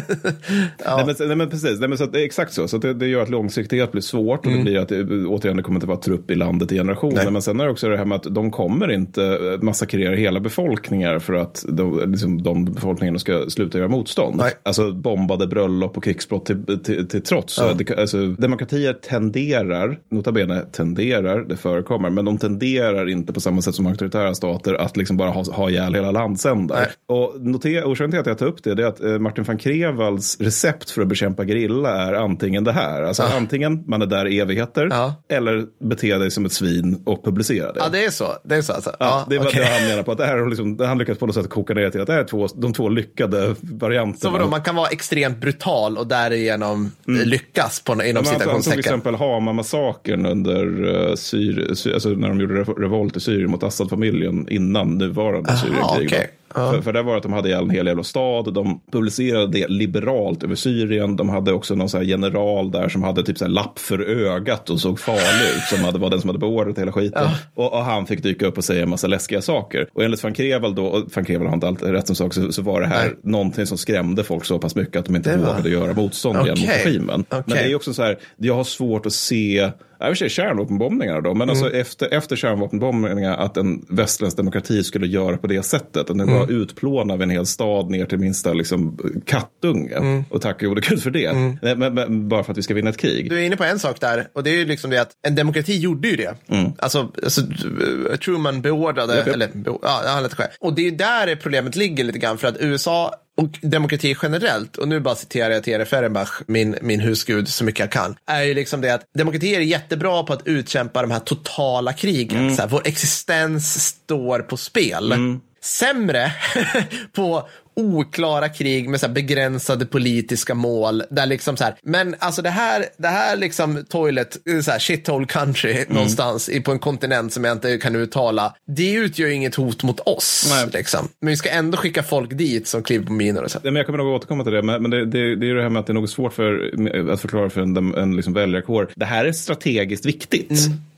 Ja.
Nej, men, nej, men precis, nej, men så att det är exakt så. Så att det, det gör att långsiktighet blir svårt och det blir att det, återigen det kommer inte vara trupp i landet i generationer.
Mm. Nej.
Men sen är det också det här med att de kommer inte eh, massakrera hela befolkningar för att de, liksom, de befolkningarna ska sluta göra motstånd.
Nej.
Alltså bombade bröllop och krigsbrott till, till, till trots.
Ja.
det, alltså, demokratier tenderar, nota bene tenderar, det förekommer, men de tenderar inte på samma sätt som auktoritära stater att liksom bara ha, ha ihjäl hela landsändar.
Nej.
Och notera, orsaken till att jag tar upp det, det är att eh, Martin van Krevalds recept för att bekämpa gerilla är antingen det här. Alltså antingen man är där i evigheter
Ja.
eller bete dig som ett svin och publicera det.
ja, det är så. Det är så alltså.
Ja, det var
okej.
det han menar på. Att det här har liksom, han lyckats på något sätt koka ner till att det är två, de två lyckade varianterna.
Så vadå, man kan vara extremt brutal och därigenom eh, lyckas på, inom
Ja, han tog till
citationstecken.
exempel Hama-massakern under uh, Syri, Sy, alltså när de gjorde revo- revolt i Syrien mot Assad-familjen innan nuvarande Syrienkrig.
okej.
Då. För, för det var att de hade en hel jävla stad. De publicerade det liberalt över Syrien. De hade också någon så general där som hade typ så lapp för ögat och såg farlig ut. Som hade, var den som hade beordrat hela skiten. Och, och han fick dyka upp och säga en massa läskiga saker. Och enligt van Krevel då, och van Krevel har inte alltid rätt som sak, så, så var det här
Nej.
någonting som skrämde folk så pass mycket att de inte
Det var-
vågade göra motstånd igen mot regimen. Men
Okej.
det är också så här, jag har svårt att se, jag vill säga kärnvapenbombningarna då, men alltså
Mm.
efter, efter kärnvapenbombningarna att en västerländsk demokrati skulle göra på det sättet, att den
Mm.
utplånad av en hel stad ner till minsta liksom, kattunge.
Mm.
Och tack gode gud för det. Nej, Men, men, bara för att vi ska vinna ett krig.
Du är inne på en sak där och det är ju liksom det att en demokrati gjorde ju det. Alltså, alltså eh, Truman beordrade,
Japp, japp.
eller ja, han lät det. Och det är där problemet ligger lite grann för att USA och demokrati generellt, och nu bara citerar jag Tere Fehrenbach, min, min husgud, så mycket jag kan, är ju liksom det att demokratier är jättebra på att utkämpa de här totala krigen. Så här, vår existens står på spel. Sämre på oklara krig med så begränsade politiska mål. Där liksom så här, men alltså det här, det här liksom toilet, så här shithole country
Mm.
någonstans på en kontinent som jag inte kan uttala. Det utgör inget hot mot oss.
Nej.
Liksom. Men vi ska ändå skicka folk dit som kliver på minor och så.
Nej, men jag kommer nog återkomma till det, men, men det, det, det är ju det här med att det är något svårt för, att förklara för en, en liksom väljarkår. Det här är strategiskt viktigt.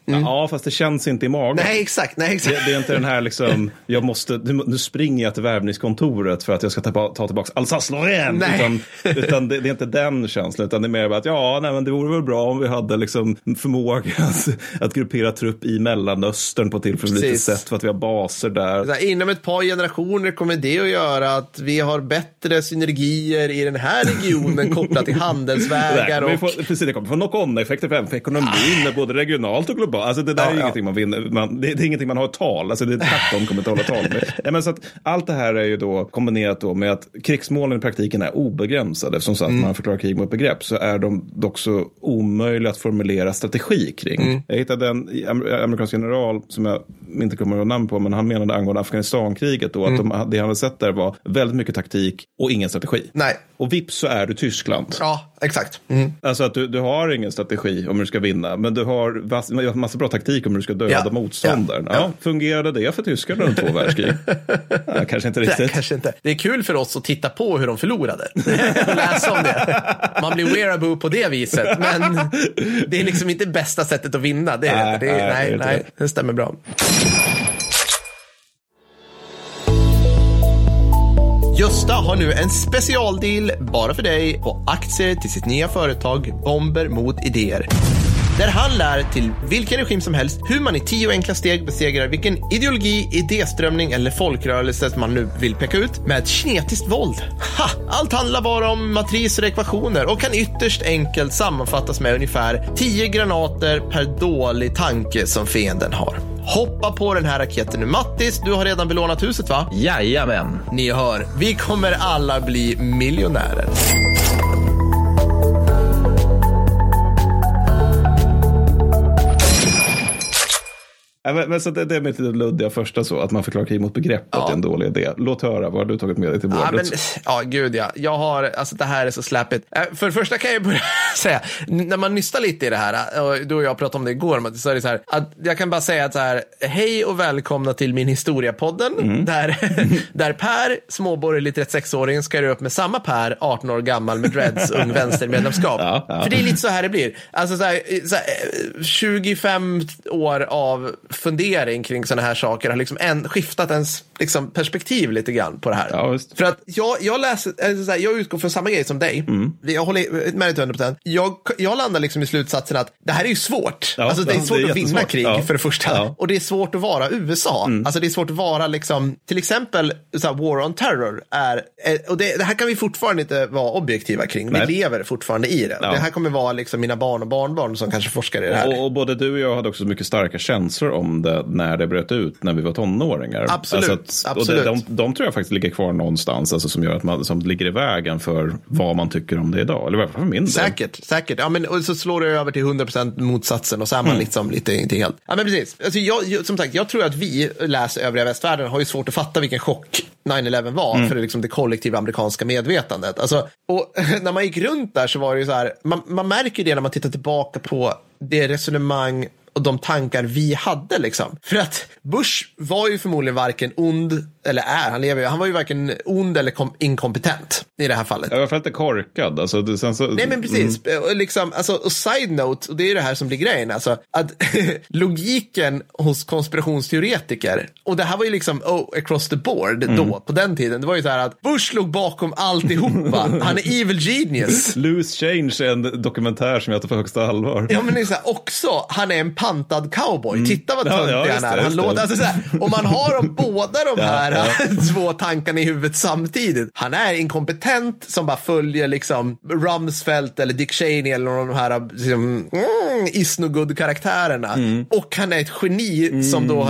Ja, fast det känns inte i magen.
Nej, exakt. Nej, exakt.
Det, det är inte den här liksom, jag måste, nu, nu springer jag till värvningskontoret för att jag ska ta, ta tillbaka Alsace-Lorraine.
Nej.
Utan, utan det, det är inte den känslan, utan det är mer att ja, nej, men det vore väl bra om vi hade liksom förmåga att, att gruppera trupp i Mellanöstern på ett tillförlitligt sätt för att vi har baser där.
Här, inom ett par generationer kommer det att göra att vi har bättre synergier i den här regionen kopplat till handelsvägar.
vi
Och...
få, precis, det kommer få knock-on-effekter för, för ekonomin, både regionalt och globalt. Alltså det där
Ja,
är
ja.
ingenting man vinner, man, det, det är ingenting man har ett tal, alltså det är tvärtom kommer inte hålla tal med. Nej, men så att allt det här är ju då kombinerat då med att krigsmålen i praktiken är obegränsade. Eftersom så att
Mm.
man förklarar krig ett begrepp så är de dock så omöjliga att formulera strategi kring.
Mm.
Jag hittade en amer- amerikansk general som jag inte kommer ihåg namn på, men han menade angående Afghanistankriget då att
Mm.
de, det han hade sett där var väldigt mycket taktik och ingen strategi.
Nej.
Och vips så är du Tyskland.
Ja, exakt. Mm.
Alltså att du, du har ingen strategi om du ska vinna, men du har massa, massa bra taktik om du ska döda
Ja.
motståndaren. Ja.
Ja.
Fungerade det för tyskarna under två världskrig? ja, kanske inte
Det,
riktigt.
kanske inte. det är kul för oss att titta på hur de förlorade. Läsa om det. Man blir wearable på det viset. Men det är liksom inte bästa sättet att vinna. Det är det
Nej.
Det,
nej, det
nej, nej,
det.
det stämmer bra. Gösta har nu en specialdeal bara för dig på aktier till sitt nya företag Bomber mot idéer. Där han lär till vilken regim som helst hur man i tio enkla steg besegrar vilken ideologi, idéströmning eller folkrörelse som man nu vill peka ut med ett kinetiskt våld. Ha! Allt handlar bara om matriser och ekvationer och kan ytterst enkelt sammanfattas med ungefär 10 granater per dålig tanke som fienden har. Hoppa på den här raketen nu. Mattis, du har redan belånat huset va?
Jajamän.
Ni hör, vi kommer alla bli miljonärer.
Ja, men, men så det, det är mitt luddiga första så, att man förklarar krig mot begreppet är en dålig idé. Låt höra, vad har du tagit med dig till bordet?
Ja, men, ja, gud ja. Jag har, alltså det här är så släpigt. Eh, För det första kan jag börja säga, när man nystar lite i det här, och du och jag pratade om det igår, så är det så här, att jag kan bara säga att så här, hej och välkomna till min historiapodden,
Mm.
där, där Per, småborgerlig 36-åring, ska göra upp med samma Per, 18 år gammal med dreads, ung vänstermedlemskap.
Ja, ja.
För det är lite så här det blir. Alltså så här, så här, eh, 25 år av fundering kring sådana här saker har liksom en, skiftat ens liksom, perspektiv lite grann på det här.
Ja.
För att jag, jag läser, eller så här, jag utgår från samma grej som dig.
Mm.
Jag håller med dig till 100%. Jag, jag landar liksom i slutsatsen att det här är ju svårt.
Ja,
alltså det är svårt
det är
att vinna krig
Ja.
för det första.
Mm.
Och det är svårt att vara USA. Alltså det är svårt att vara liksom, till exempel så här, War on Terror är, eh, och det, det här kan vi fortfarande inte vara objektiva kring.
Nej.
Vi lever fortfarande i det. Det här kommer vara liksom mina barn och barnbarn som kanske forskar i det här.
Och, och både du och jag hade också mycket starka känslor om det när det bröt ut, när vi var tonåringar.
Absolut,
Alltså att,
absolut.
Och det, de, de tror jag faktiskt ligger kvar någonstans, alltså som gör att man som ligger i vägen för vad man tycker om det idag. Eller fall för min del.
Säkert, säkert. Ja, men, och så slår det över till 100% motsatsen och så är
Mm.
man liksom lite, inte helt. Ja, men precis. Alltså, jag, som sagt, jag tror att vi, läser övriga västvärlden, har ju svårt att fatta vilken chock 9-11 var
Mm.
för liksom, det kollektiva amerikanska medvetandet. Alltså, och när man gick runt där så var det ju så här, man, man märker det när man tittar tillbaka på det resonemang och de tankar vi hade liksom. För att Bush var ju förmodligen varken ond, eller är, han lever ju, han var ju varken ond eller kom, inkompetent i det här fallet.
Jag var för lite korkad. Alltså, det, så,
Nej men precis, och liksom, alltså, och side note, och det är det här som blir grejen, alltså, att logiken hos konspirationsteoretiker, och det här var ju liksom oh, across the board då, på den tiden, det var ju så här att Bush låg bakom alltihopa, han är evil genius.
Loose Change är en dokumentär som jag tar på högsta allvar.
Ja men det är så här, också, han är en pantad cowboy. Titta vad
Ja,
töntig
ja, just
han är. Han låter, alltså så här, om man har de, båda de
Ja,
här
ja.
två tankarna i huvudet samtidigt. Han är inkompetent som bara följer liksom Rumsfeld eller Dick Cheney eller någon av de här liksom, mm, is no good karaktärerna.
Mm.
Och han är ett geni som då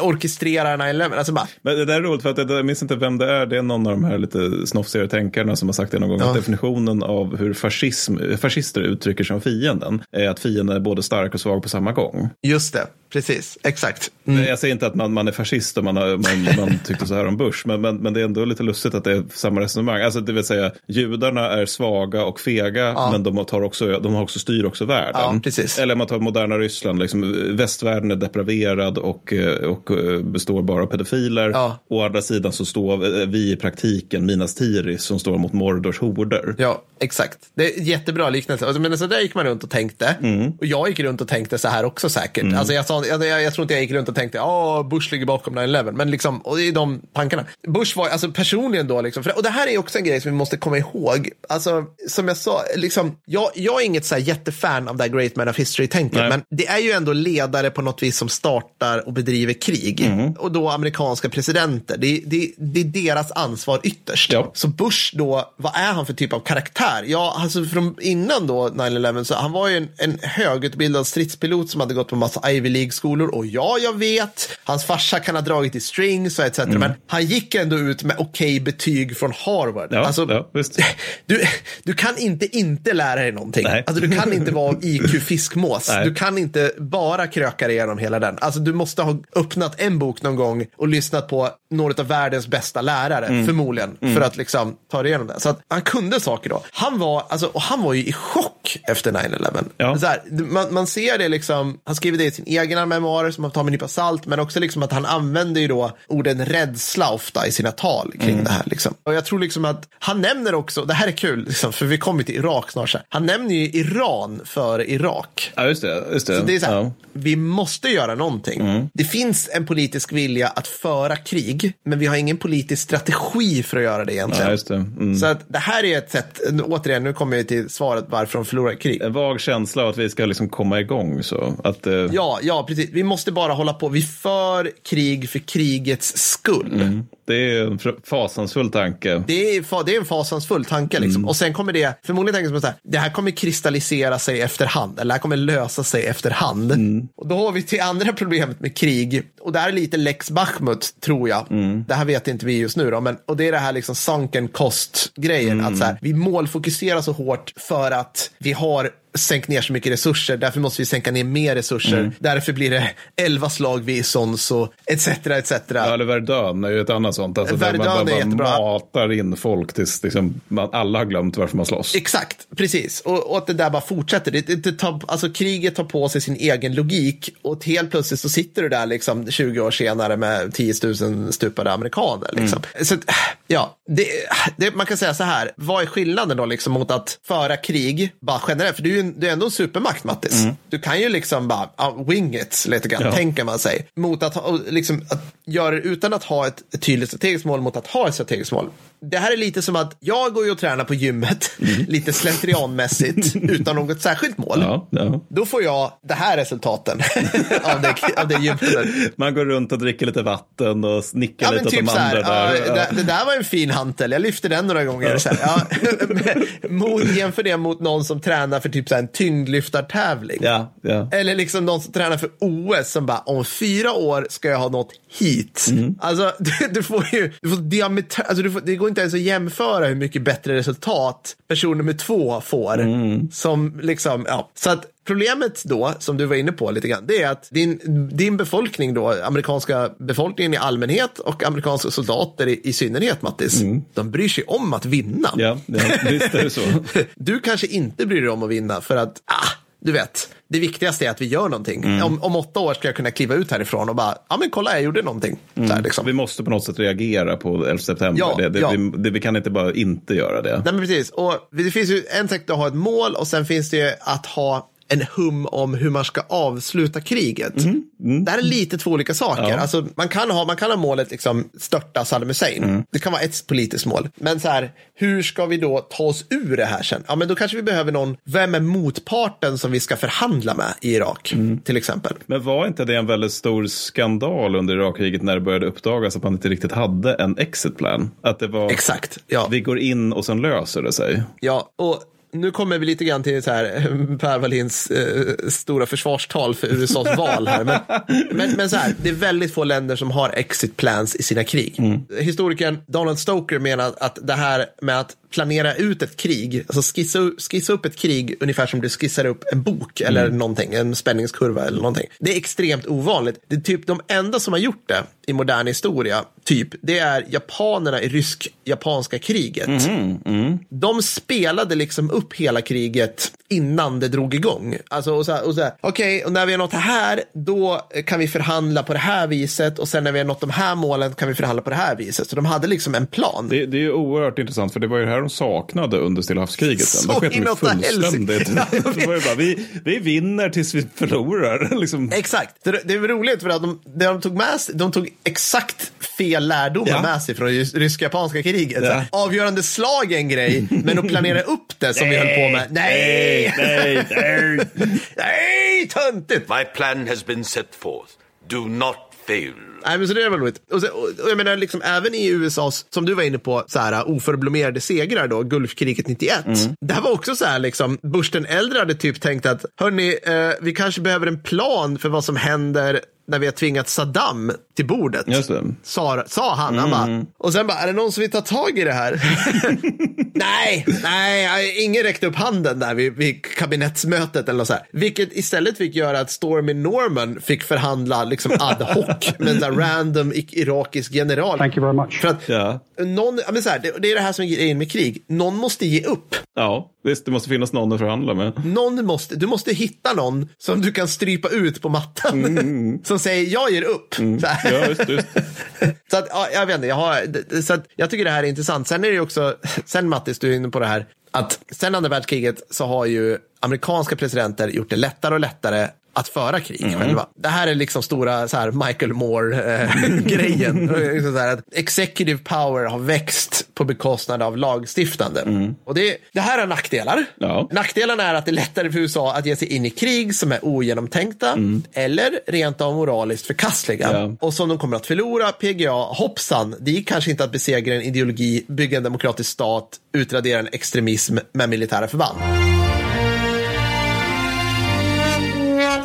orkestrerar 9-11. Alltså bara,
Men det där är roligt för att jag minns inte vem det är. Det är någon av de här lite snofsigare tänkarna som har sagt det någon gång.
Ja.
Att definitionen av hur fascism, fascister uttrycker sig om fienden är att fienden är både stark och svag på samma gång.
just det. precis. Exakt.
Mm. Jag säger inte att man, man är fascist om man, har, man, man tyckte så här om Bush, men, men, men det är ändå lite lustigt att det är samma resonemang. Alltså, det vill säga, judarna är svaga och fega, ja. men de, tar också, de har också styr också världen.
Ja.
Eller man tar moderna Ryssland, liksom, västvärlden är depraverad och, och består bara av pedofiler. Ja. Å andra sidan så står vi i praktiken Minas Tirith som står mot Mordors horder.
Ja, exakt. Det är jättebra liknelse. Alltså, men så där gick man runt och tänkte. Mm. Och jag gick runt och tänkte så här också säkert. Mm. Alltså, jag, sa, jag, jag, jag tror inte jag gick runt och tänkte, ja, Bush ligger bakom 9-11. Men liksom, och det är de tankarna. Bush var, alltså personligen då, liksom, för, och det här är också en grej som vi måste komma ihåg. Alltså, som jag sa, liksom, jag, jag är inget så här jättefan av det här Great Man of History-tänket, men det är ju ändå ledare på något vis som startar och bedriver krig. Mm. Och då amerikanska presidenter. Det, det, det är deras ansvar ytterst.
Ja.
Så Bush då, vad är han för typ av karaktär? Ja, alltså från innan då 9-11 så han var ju en, en högutbildad stridspilot som hade gått på massa Ivy League-skolor och ja, jag vet, hans farsa kan ha dragit i strings och etc. Mm. Men han gick ändå ut med okej okay betyg från Harvard.
Ja, alltså, ja,
du, du kan inte inte lära dig någonting.
Nej.
Alltså, du kan inte vara IQ fiskmås. Nej. Du kan inte bara kröka dig igenom hela den. Alltså, du måste ha öppnat en bok någon gång och lyssnat på några av världens bästa lärare, mm. förmodligen, mm. för att liksom ta dig igenom det. Så att han kunde saker då. Han var, alltså, och han var ju i chock efter 9-11.
Ja.
Så här, man, man ser det liksom, han skriver det i sin egna memoarer som man tar med en nypa salt, men också liksom att han använder ju då orden rädsla ofta i sina tal kring mm. det här. Liksom. Och jag tror liksom att han nämner också, det här är kul, liksom, för vi kommer till Irak snart, så här. han nämner ju Iran före Irak.
Ja, just det. Just det.
Så det är så här,
ja.
vi måste göra någonting.
Mm.
Det finns en politisk vilja att föra krig, men vi har ingen politisk strategi för att göra det egentligen.
Ja, just det. Mm.
Så att det här är ett sätt, återigen, nu kommer vi till svaret varför de förlorar krig.
En vag känsla av att vi ska liksom komma igång. Så. Att, eh...
Ja, ja, precis. Vi måste bara hålla på. Vi för krig för krigets skull.
Mm. Det är en fasansfull tanke.
Det är, det är en fasansfull tanke. Liksom. Mm. Och sen kommer det, förmodligen tänker man så här, det här kommer kristallisera sig efterhand. Eller det här kommer lösa sig efterhand.
Mm.
Och då har vi till andra problemet med krig. Och det här är lite lex Bachmut, tror jag.
Mm.
Det här vet inte vi just nu då. Men, och det är det här liksom sunken cost-grejen. Att så här, vi målfokuserar så hårt för att vi har sänkt ner så mycket resurser, därför måste vi sänka ner mer resurser.
Mm.
Därför blir det elva slag vid Sons och etc. etc.
Ja, eller Verdun är ju ett annat sånt. Alltså
Verdun
man,
är jättebra.
matar in folk tills liksom, man, alla har glömt varför man slåss.
Exakt, precis. Och, och att det där bara fortsätter. Det, det, det tar, alltså, kriget tar på sig sin egen logik och helt plötsligt så sitter du där liksom, 20 år senare med 10 000 stupade amerikaner. Liksom.
Mm.
Så, ja, det, det, man kan säga så här, vad är skillnaden då liksom, mot att föra krig bara generellt? För du är ju du är ändå en supermakt, Mattis.
Mm.
Du kan ju liksom bara uh, wing it lite grann,
Ja.
tänker man sig. Mot att, liksom, att göra det utan att ha ett, ett tydligt strategiskt mål mot att ha ett strategiskt mål. Det här är lite som att jag går ju och tränar på gymmet, lite slentrianmässigt, utan något särskilt mål.
Mm. Ja, ja.
Då får jag det här resultaten av det, av det gymmet.
Man går runt och dricker lite vatten och nickar
Ja,
lite
men
åt
typ
de
här,
andra.
ja,
där.
det, det där var en fin hantel, jag lyfte den några gånger. Så här, mot, jämför det mot någon som tränar för typ så här, en tyngdlyftartävling.
Ja.
Eller liksom någon som tränar för OS som bara, om fyra år ska jag ha nått hit.
Mm.
Alltså, du, du får ju, du får diametra, alltså, du får, det går inte ens att jämföra hur mycket bättre resultat person nummer två får.
Mm.
Som liksom, ja. Så att problemet då, som du var inne på lite grann, det är att din, din befolkning då, amerikanska befolkningen i allmänhet och amerikanska soldater i, i synnerhet, Mattis, de bryr sig om att vinna.
Mm. Ja, ja, visst är det så.
Du kanske inte bryr dig om att vinna för att, ah, du vet, det viktigaste är att vi gör någonting.
Mm.
Om, om åtta år ska jag kunna kliva ut härifrån och bara, ja men kolla jag gjorde någonting. Så här, liksom.
Vi måste på något sätt reagera på 11 september.
Ja,
det, det,
ja.
vi, det, vi kan inte bara inte göra det.
Nej men precis, och det finns ju en sätt att ha ett mål och sen finns det ju att ha en hum om hur man ska avsluta kriget. Det här är lite två olika saker.
Ja.
Alltså, man, kan ha, man kan ha målet liksom störta Saddam Hussein. Det kan vara ett politiskt mål. Men så här, hur ska vi då ta oss ur det här sen? Ja, men då kanske vi behöver någon, vem är motparten som vi ska förhandla med i Irak? Till exempel.
Men var inte det en väldigt stor skandal under Irakkriget när det började uppdagas att man inte riktigt hade en exit plan? Att det var,
Exakt, ja.
vi går in och sen löser det sig.
Ja, och nu kommer vi lite grann till så här, Per Wallins eh, stora försvarstal för USAs val här. Men, men, men så här, det är väldigt få länder som har exit plans i sina krig. Historikern Donald Stoker menar att det här med att planera ut ett krig, alltså skissa, skissa upp ett krig ungefär som du skissar upp en bok eller någonting, en spänningskurva eller någonting. Det är extremt ovanligt. Det är typ de enda som har gjort det i modern historia, typ, det är japanerna i rysk-japanska kriget. De spelade liksom upp hela kriget innan det drog igång. Alltså, och så här, och så här, okej, och när vi har nått här, då kan vi förhandla på det här viset och sen när vi har nått de här målen kan vi förhandla på det här viset. Så de hade liksom en plan.
Det, det är ju oerhört intressant, för det var ju det här de saknade under Stilla havskriget.
Så
Då sket de ju
inåt
fullständigt.
Ja,
det var ju bara, vi, vi vinner tills vi förlorar. liksom.
Exakt. Det, det är roligt för att de, det de, tog med sig, de tog exakt fel lärdomar
Ja.
med sig från rys- rysk-japanska kriget.
Ja.
Avgörande slag är en grej, men att planera upp det som vi höll på med. Nej!
nej, nej.
Nej, töntigt!
My plan has been set forth. Do not fail.
Nej, men så det är väl roligt. Och, så, och, jag menar, liksom, även i USAs, som du var inne på, så här, oförblommerade segrar då, Gulfkriget 91. Det här var också så här, liksom, Bush den äldre hade typ tänkt att, hörni, eh, vi kanske behöver en plan för vad som händer när vi har tvingat Saddam till bordet.
Just det. Mm.
Sa, sa han. han bara, och sen bara, är det någon som vill ta tag i det här? nej, nej, ingen räckte upp handen där vid, vid kabinettsmötet eller något så här. Vilket istället fick göra att Stormy Norman fick förhandla liksom ad hoc med en random irakisk general.
Thank you very much.
För att
Ja.
någon, men så här, det, det är det här som är grejen med krig. Någon måste ge upp.
ja, visst, det måste finnas någon att förhandla med.
Någon måste, du måste hitta någon som du kan strypa ut på mattan. som säger, jag ger upp. Så, här.
Ja, just, just.
så att, ja, jag vet inte, jag, har, så att, jag tycker det här är intressant. Sen är det ju också, sen Mattis, du är inne på det här, att sen andra världskriget så har ju amerikanska presidenter gjort det lättare och lättare att föra krig själva. Det här är liksom stora så här, Michael Moore-grejen. att executive power har växt på bekostnad av lagstiftande. Och det, det här har nackdelar.
Ja.
Nackdelarna är att det är lättare för USA att ge sig in i krig som är ogenomtänkta eller rent av moraliskt förkastliga.
Ja.
Och som de kommer att förlora. PGA, hoppsan, det gick kanske inte att besegra en ideologi, bygga en demokratisk stat, utradera en extremism med militära förband.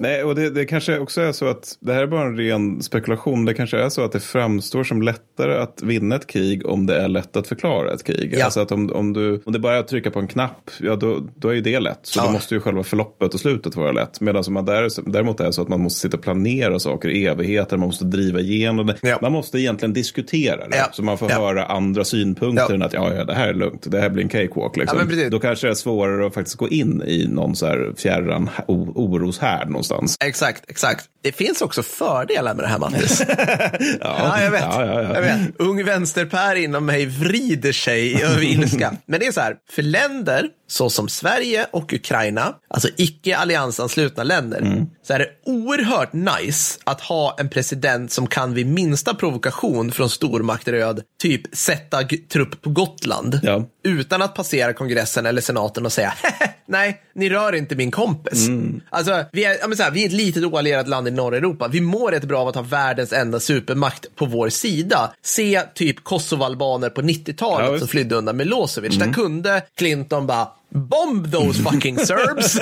Nej, och det, det kanske också är så att det här är bara en ren spekulation. Det kanske är så att det framstår som lättare att vinna ett krig om det är lätt att förklara ett krig.
Ja.
Alltså att om, om, du, om det bara är att trycka på en knapp, ja då, då är ju det lätt. Så
Ja.
då måste ju själva förloppet och slutet vara lätt. Medan man där, däremot är så att man måste sitta och planera saker i evigheter, man måste driva igenom det.
Ja.
Man måste egentligen diskutera det. Så man får höra andra synpunkter än att ja, ja, det här är lugnt, det här blir en cakewalk. Liksom. Då kanske det är svårare att faktiskt gå in i någon så här fjärran oroshärd någonstans.
Exakt, exakt. Det finns också fördelar med det här Mattis. ja, jag vet.
Ja, ja, ja.
Jag vet. Ung vänsterpär inom mig vrider sig över ilska. Men det är så här, för länder såsom Sverige och Ukraina, alltså icke alliansanslutna länder,
Mm.
så är det oerhört nice att ha en president som kan vid minsta provokation från stormakter i öd typ sätta trupp på Gotland
Ja.
utan att passera kongressen eller senaten och säga nej, ni rör inte min kompis.
Mm.
Alltså, vi är, ja, här, vi är ett litet oallierat land i norra Europa. Vi mår rätt bra av att ha världens enda supermakt på vår sida. Se typ Kosovoalbaner på 90-talet
Ja,
som.
Mm.
flydde undan Milosevic. Där kunde Clinton bara Bomb those fucking Serbs!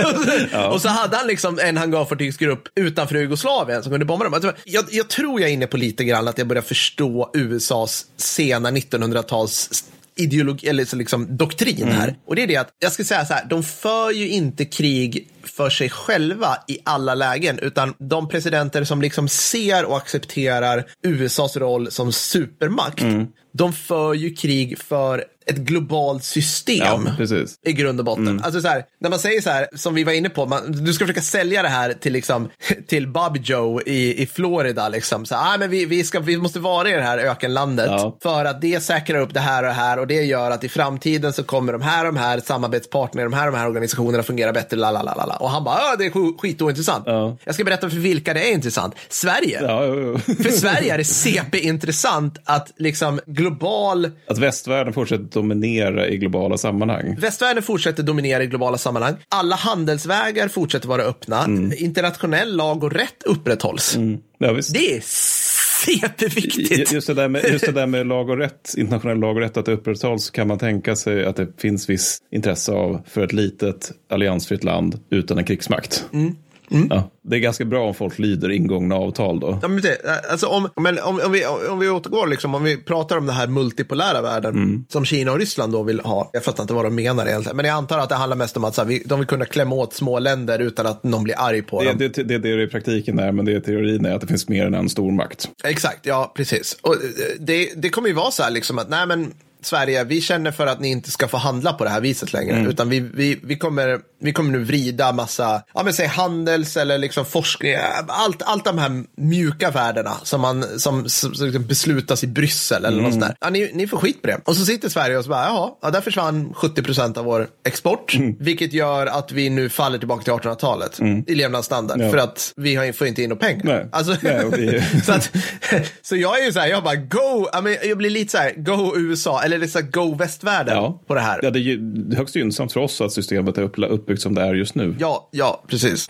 Och så hade han liksom en hangarfartygsgrupp utanför Jugoslavien som kunde bomba dem. Alltså, Jag, jag tror jag är inne på lite grann att jag börjar förstå USAs sena 1900-tals ideologi, eller så liksom doktrin här. Och det är det att, jag ska säga så här, de för ju inte krig för sig själva i alla lägen, utan de presidenter som liksom ser och accepterar USAs roll som supermakt, de för ju krig för ett globalt system.
Ja.
I grund och botten. Alltså så här, när man säger så här, som vi var inne på, man, du ska försöka sälja det här till, liksom, till Bob Joe i, i Florida. Liksom. Så, ah, men vi, vi, ska, vi måste vara i det här ökenlandet
Ja.
för att det säkrar upp det här och det här och det gör att i framtiden så kommer de här och de här samarbetspartner, de här och de här organisationerna fungera bättre. Lalalala. Och han bara, ah, det är sk- skitointressant.
Ja.
Jag ska berätta för vilka det är intressant. Sverige.
Ja, jo, jo.
För Sverige är det CP-intressant att liksom global
Att västvärlden fortsätter dominera i globala sammanhang.
Västvärlden fortsätter dominera i globala sammanhang. Alla handelsvägar fortsätter vara öppna. Internationell lag och rätt upprätthålls.
Ja, visst.
Det är CP-viktigt.
Just det, där med, just det där med lag och rätt, internationell lag och rätt, att det upprätthålls kan man tänka sig att det finns viss intresse av för ett litet alliansfritt land utan en krigsmakt. Ja, det är ganska bra om folk lyder ingångna avtal då.
Ja, men det, alltså om, men om, om, vi, om vi återgår, liksom, om vi pratar om den här multipolära världen som Kina och Ryssland då vill ha. Jag fattar inte vad de menar egentligen, men jag antar att det handlar mest om att så här, vi, de vill kunna klämma åt små länder utan att någon blir arg på
Det,
dem.
det, det, det är det i praktiken är, men det är teorin är att det finns mer än en stormakt.
Exakt, ja precis. Och eh, det, det kommer ju vara så här liksom att, nej men Sverige, vi känner för att ni inte ska få handla på det här viset längre.
Mm.
Utan vi, vi, vi, kommer, vi kommer nu vrida massa, ja men säg handels eller liksom forskning, allt, allt de här mjuka värdena som, man, som, som, som liksom beslutas i Bryssel eller
Mm.
något sånt där. Ja, ni, ni får skit på det. Och så sitter Sverige och så bara, jaha, ja, där försvann 70 procent av vår export.
Mm.
Vilket gör att vi nu faller tillbaka till 1800-talet i levnadsstandard.
Ja.
För att vi har, får inte in några pengar.
Nej.
Alltså,
Nej,
så, att, så jag är ju så här, jag bara go, ja, men jag blir lite så här, go USA, eller så här, go västvärlden
Ja.
på det här.
Ja, det är ju högst gynnsamt för oss att systemet är uppla- uppbyggt som det är just nu.
Ja, ja, precis.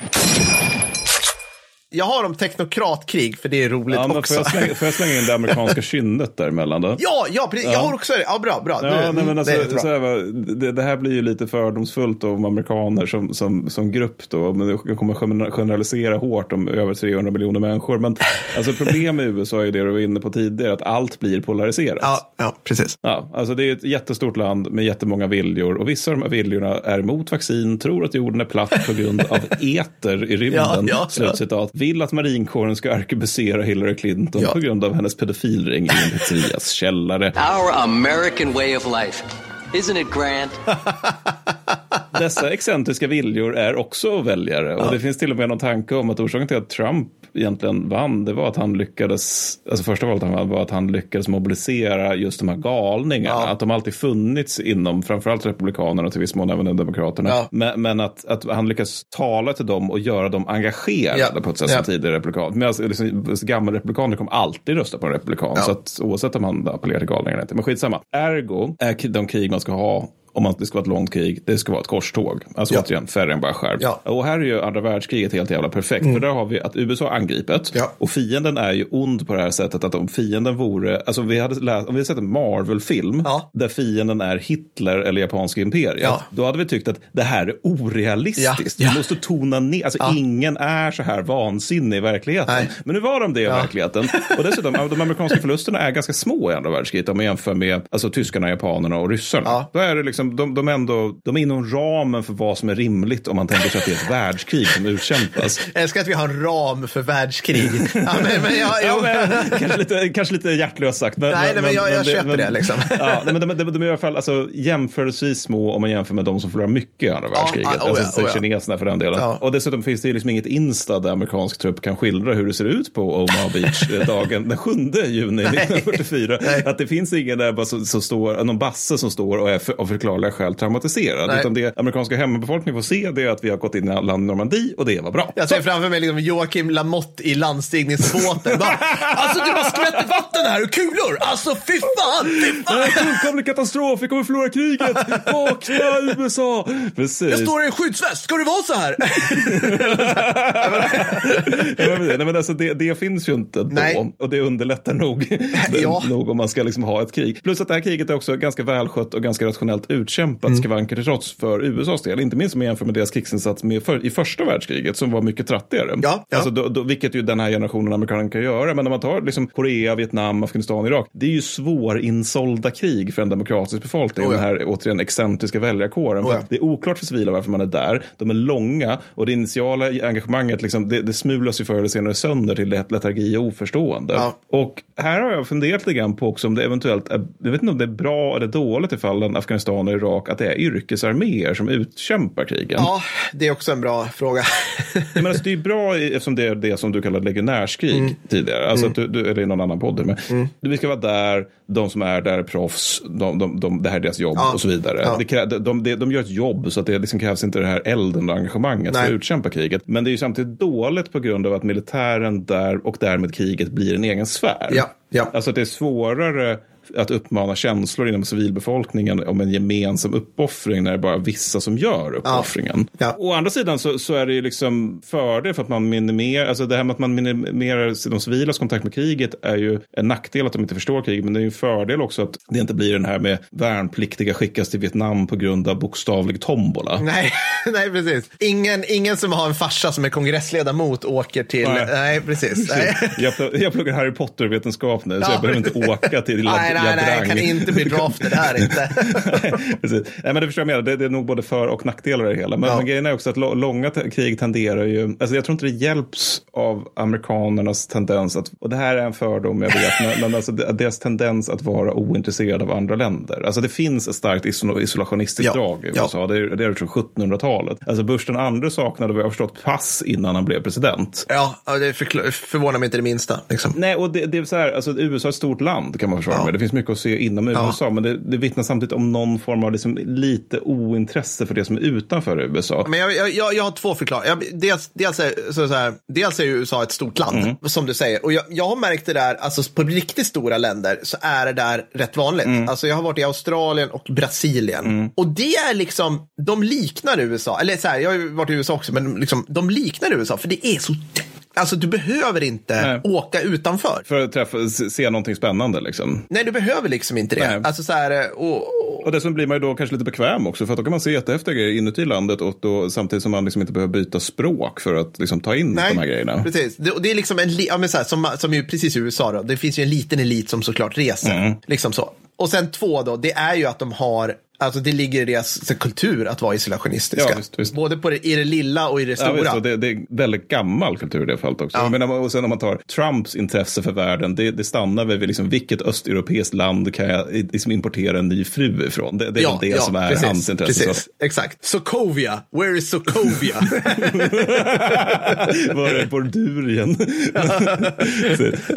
Jag har om teknokratkrig, för det är roligt
Ja,
också.
får, jag slänga, får jag slänga in det amerikanska kynnet däremellan då?
Ja, ja, precis. Jag har också det. Ja, bra, bra.
Ja,
Nu-
nej, men
det är
alltså,
jättebra.
så här, det, det här blir ju lite fördomsfullt om amerikaner som, som, som grupp då. Men jag kommer gener- generalisera hårt om över 300 miljoner människor. Men alltså, problem i USA är det du var inne på tidigare, att allt blir polariserat.
Ja, ja, precis.
Ja, alltså det är ett jättestort land med jättemånga viljor och vissa av de här viljorna är emot vaccin, tror att jorden är platt på grund av eter i rymden,
Ja, ja,
slutcitat. Vill att marinkåren ska arkebusera Hillary Clinton
Ja.
på grund av hennes pedofilring i en pizzerias källare.
Our American way of life. Isn't it grand?
Dessa excentriska viljor är också väljare och
Ja.
det finns till och med någon tanke om att orsaken till att Trump egentligen vann, det var att han lyckades, alltså första valet han vann var att han lyckades mobilisera just de här galningarna.
Ja.
Att de alltid funnits inom framförallt Republikanerna och till viss mån även Demokraterna.
Ja.
Men, men att, att han lyckas tala till dem och göra dem engagerade på ett sätt som tidigare republikaner. Men alltså, liksom, gamla republikaner kommer alltid rösta på en republikan. Så att, oavsett om han appellerar till galningarna eller inte. Men skitsamma. Ergo är de krig man ska ha om att det ska vara ett långt krig, det ska vara ett korståg. Alltså
Ja.
återigen, färre än bara skärp.
Ja.
Och här är ju andra världskriget helt jävla perfekt. För där har vi att USA har angripit.
Ja.
Och fienden är ju ond på det här sättet att om fienden vore, alltså om vi hade, läst, om vi hade sett en Marvel-film
Ja.
där fienden är Hitler eller japanska imperiet. Då hade vi tyckt att det här är orealistiskt. Vi måste tona ner, alltså ingen är så här vansinnig i verkligheten.
Nej.
Men nu var de det i verkligheten. Och dessutom, de amerikanska förlusterna är ganska små i andra världskriget om man jämför med alltså, tyskarna, japanerna och ryssarna. Då är det liksom, de, de, ändå, de är inom ramen för vad som är rimligt om man tänker sig att det är ett världskrig som utkämpas.
Jag älskar att vi har en ram för världskrig. ja, men, men, jag,
Ja, men, kanske, lite, kanske lite hjärtlöst sagt. Men,
Nej, nej, men jag- jag köper det, liksom.
Ja, men de, de, de är i alla fall alltså, jämförelsevis små om man jämför med de som förlorar mycket i andra världskriget.
ja, oh ja,
alltså
oh ja.
kineserna för den delen.
Ja.
Och dessutom finns det ju liksom inget insta där amerikansk trupp kan skildra hur det ser ut på Omaha Beach dagen den 7 juni 1944.
Nej.
Att det finns ingen där bara som, som står, någon basse som står och är för, av förklarliga skäl traumatiserad.
Nej.
Utan det amerikanska hemmabefolkningen får se det är att vi har gått in i land Normandie och det var bra.
jag ser framför mig liksom Joakim Lamotte i landstigningsbåten. Bara, alltså det bara skvätter vatten här och kulor. Alltså fy fan, fy
Det
fan.
är en fullkomlig katastrof, vi kommer förlora kriget! Vakna USA! Precis.
Jag står i en skyddsväst, ska det vara så här?
Nej, men alltså, det, det finns ju inte då,
Nej.
och det underlättar nog,
Ja.
nog om man ska liksom ha ett krig. Plus att det här kriget är också ganska välskött och ganska rationellt utkämpat,
Mm.
skavanker till trots, för USAs del. Inte minst om man jämför med deras krigsinsats med för, i första världskriget, som var mycket trattigare.
Ja, ja.
Alltså, då, då, vilket ju den här generationen amerikaner kan göra. Men när man tar liksom, Korea, Vietnam, Afghanistan, Irak, det är ju svårinsålda krig för en demokratisk befolkning.
Oh ja.
Den här återigen excentriska väljarkåren.
Oh ja.
Det är oklart för civila varför man är där. De är långa och det initiala engagemanget liksom, det, det smulas ju förr eller senare sönder till let- letargi och oförstående.
Ja.
Och här har jag funderat lite grann på också om det eventuellt är, jag vet inte om det är bra eller dåligt i fallen Afghanistan och Irak att det är yrkesarméer som utkämpar krigen.
Ja, det är också en bra fråga.
Men alltså, det är bra eftersom det är det som du kallade legionärskrig
Mm.
tidigare. Alltså att du, du, eller i någon annan podd. Men Vi ska vara där, de som är där är proffs, de, de, de, det här är deras jobb
Ja.
och så vidare.
Ja.
Det de, de, de, de gör ett jobb så att det liksom krävs inte det här elden och engagemanget för
Nej.
att utkämpa kriget. Men det är ju samtidigt dåligt på grund av att militären där och därmed kriget blir en egen sfär.
Ja, ja.
Alltså att det är svårare att uppmana känslor inom civilbefolkningen om en gemensam uppoffring när det är bara vissa som gör uppoffringen.
Ja.
Å andra sidan så, så är det ju liksom fördel för att man minimerar, alltså det här med att man minimerar de civilas kontakt med kriget är ju en nackdel att de inte förstår kriget, men det är ju en fördel också att det inte blir den här med värnpliktiga skickas till Vietnam på grund av bokstavlig tombola.
Nej, nej precis. Ingen, ingen som har en farsa som är kongressledamot åker till... Nej,
Nej.
precis. Nej.
Jag, jag pluggar Harry Potter-vetenskap nu, så
Ja.
jag behöver inte åka till lilla
nej, nej, nej, jag kan inte bli draftad här inte.
Nej, men det förstår jag menar. Det, det är nog både för och nackdelar i det hela. Men,
Ja.
men grejen är också att långa krig tenderar ju, alltså jag tror inte det hjälps av amerikanernas tendens att, och det här är en fördom jag vet, men, alltså deras tendens att vara ointresserade av andra länder. Alltså det finns ett starkt iso- isolationistiskt
Ja.
drag i
Ja.
USA. Det är det är från 1700-talet. Alltså Bush den andra saknade vad jag förstått pass innan han blev president.
Ja, ja, det förvånar mig inte det minsta. Liksom.
Nej, och det, det är så här, alltså USA är ett stort land kan man försvara
Ja.
med. Det finns mycket att se inom
Ja.
USA, men det, det vittnar samtidigt om någon form av liksom lite ointresse för det som är utanför USA.
Men jag, jag, jag, har två förklaringar. Dels, dels, är, så så här, dels är USA ett stort land,
Mm.
som du säger. Och jag, jag har märkt det där, alltså på riktigt stora länder så är det där rätt vanligt.
Mm.
Alltså jag har varit i Australien och Brasilien. Och det är liksom, de liknar USA. Eller så här, jag har ju varit i USA också, men liksom, de liknar USA. För det är så, alltså du behöver inte
Nej.
åka utanför.
För att träffa, se någonting spännande liksom.
Nej, du behöver liksom inte det.
Nej.
Alltså så här, och, och,
Och dessutom blir man ju då kanske lite bekväm också, för att då kan man se jättehäftiga grejer inuti landet och då, samtidigt som man liksom inte behöver byta språk för att liksom ta in de här grejerna.
Precis. Det, och det är liksom en, ja, men så här, som, som ju precis i USA då, det finns ju en liten elit som såklart reser.
Mm.
Liksom så. Och sen två då, det är ju att de har, alltså det ligger i deras så, kultur att vara isolationistiska.
Ja, visst, visst.
Både på det, i det lilla och i det
Ja,
stora.
visst, och det, det är väldigt gammal kultur i det fallet också.
Ja.
Menar, och sen om man tar Trumps intresse för världen, det, det stannar väl vid liksom, vilket östeuropeiskt land kan jag liksom importera en ny fru ifrån? Det, det är väl det som är
precis,
hans intresse.
Precis,
Så.
exakt. Sokovia, where is Sokovia?
Var är Bordurien?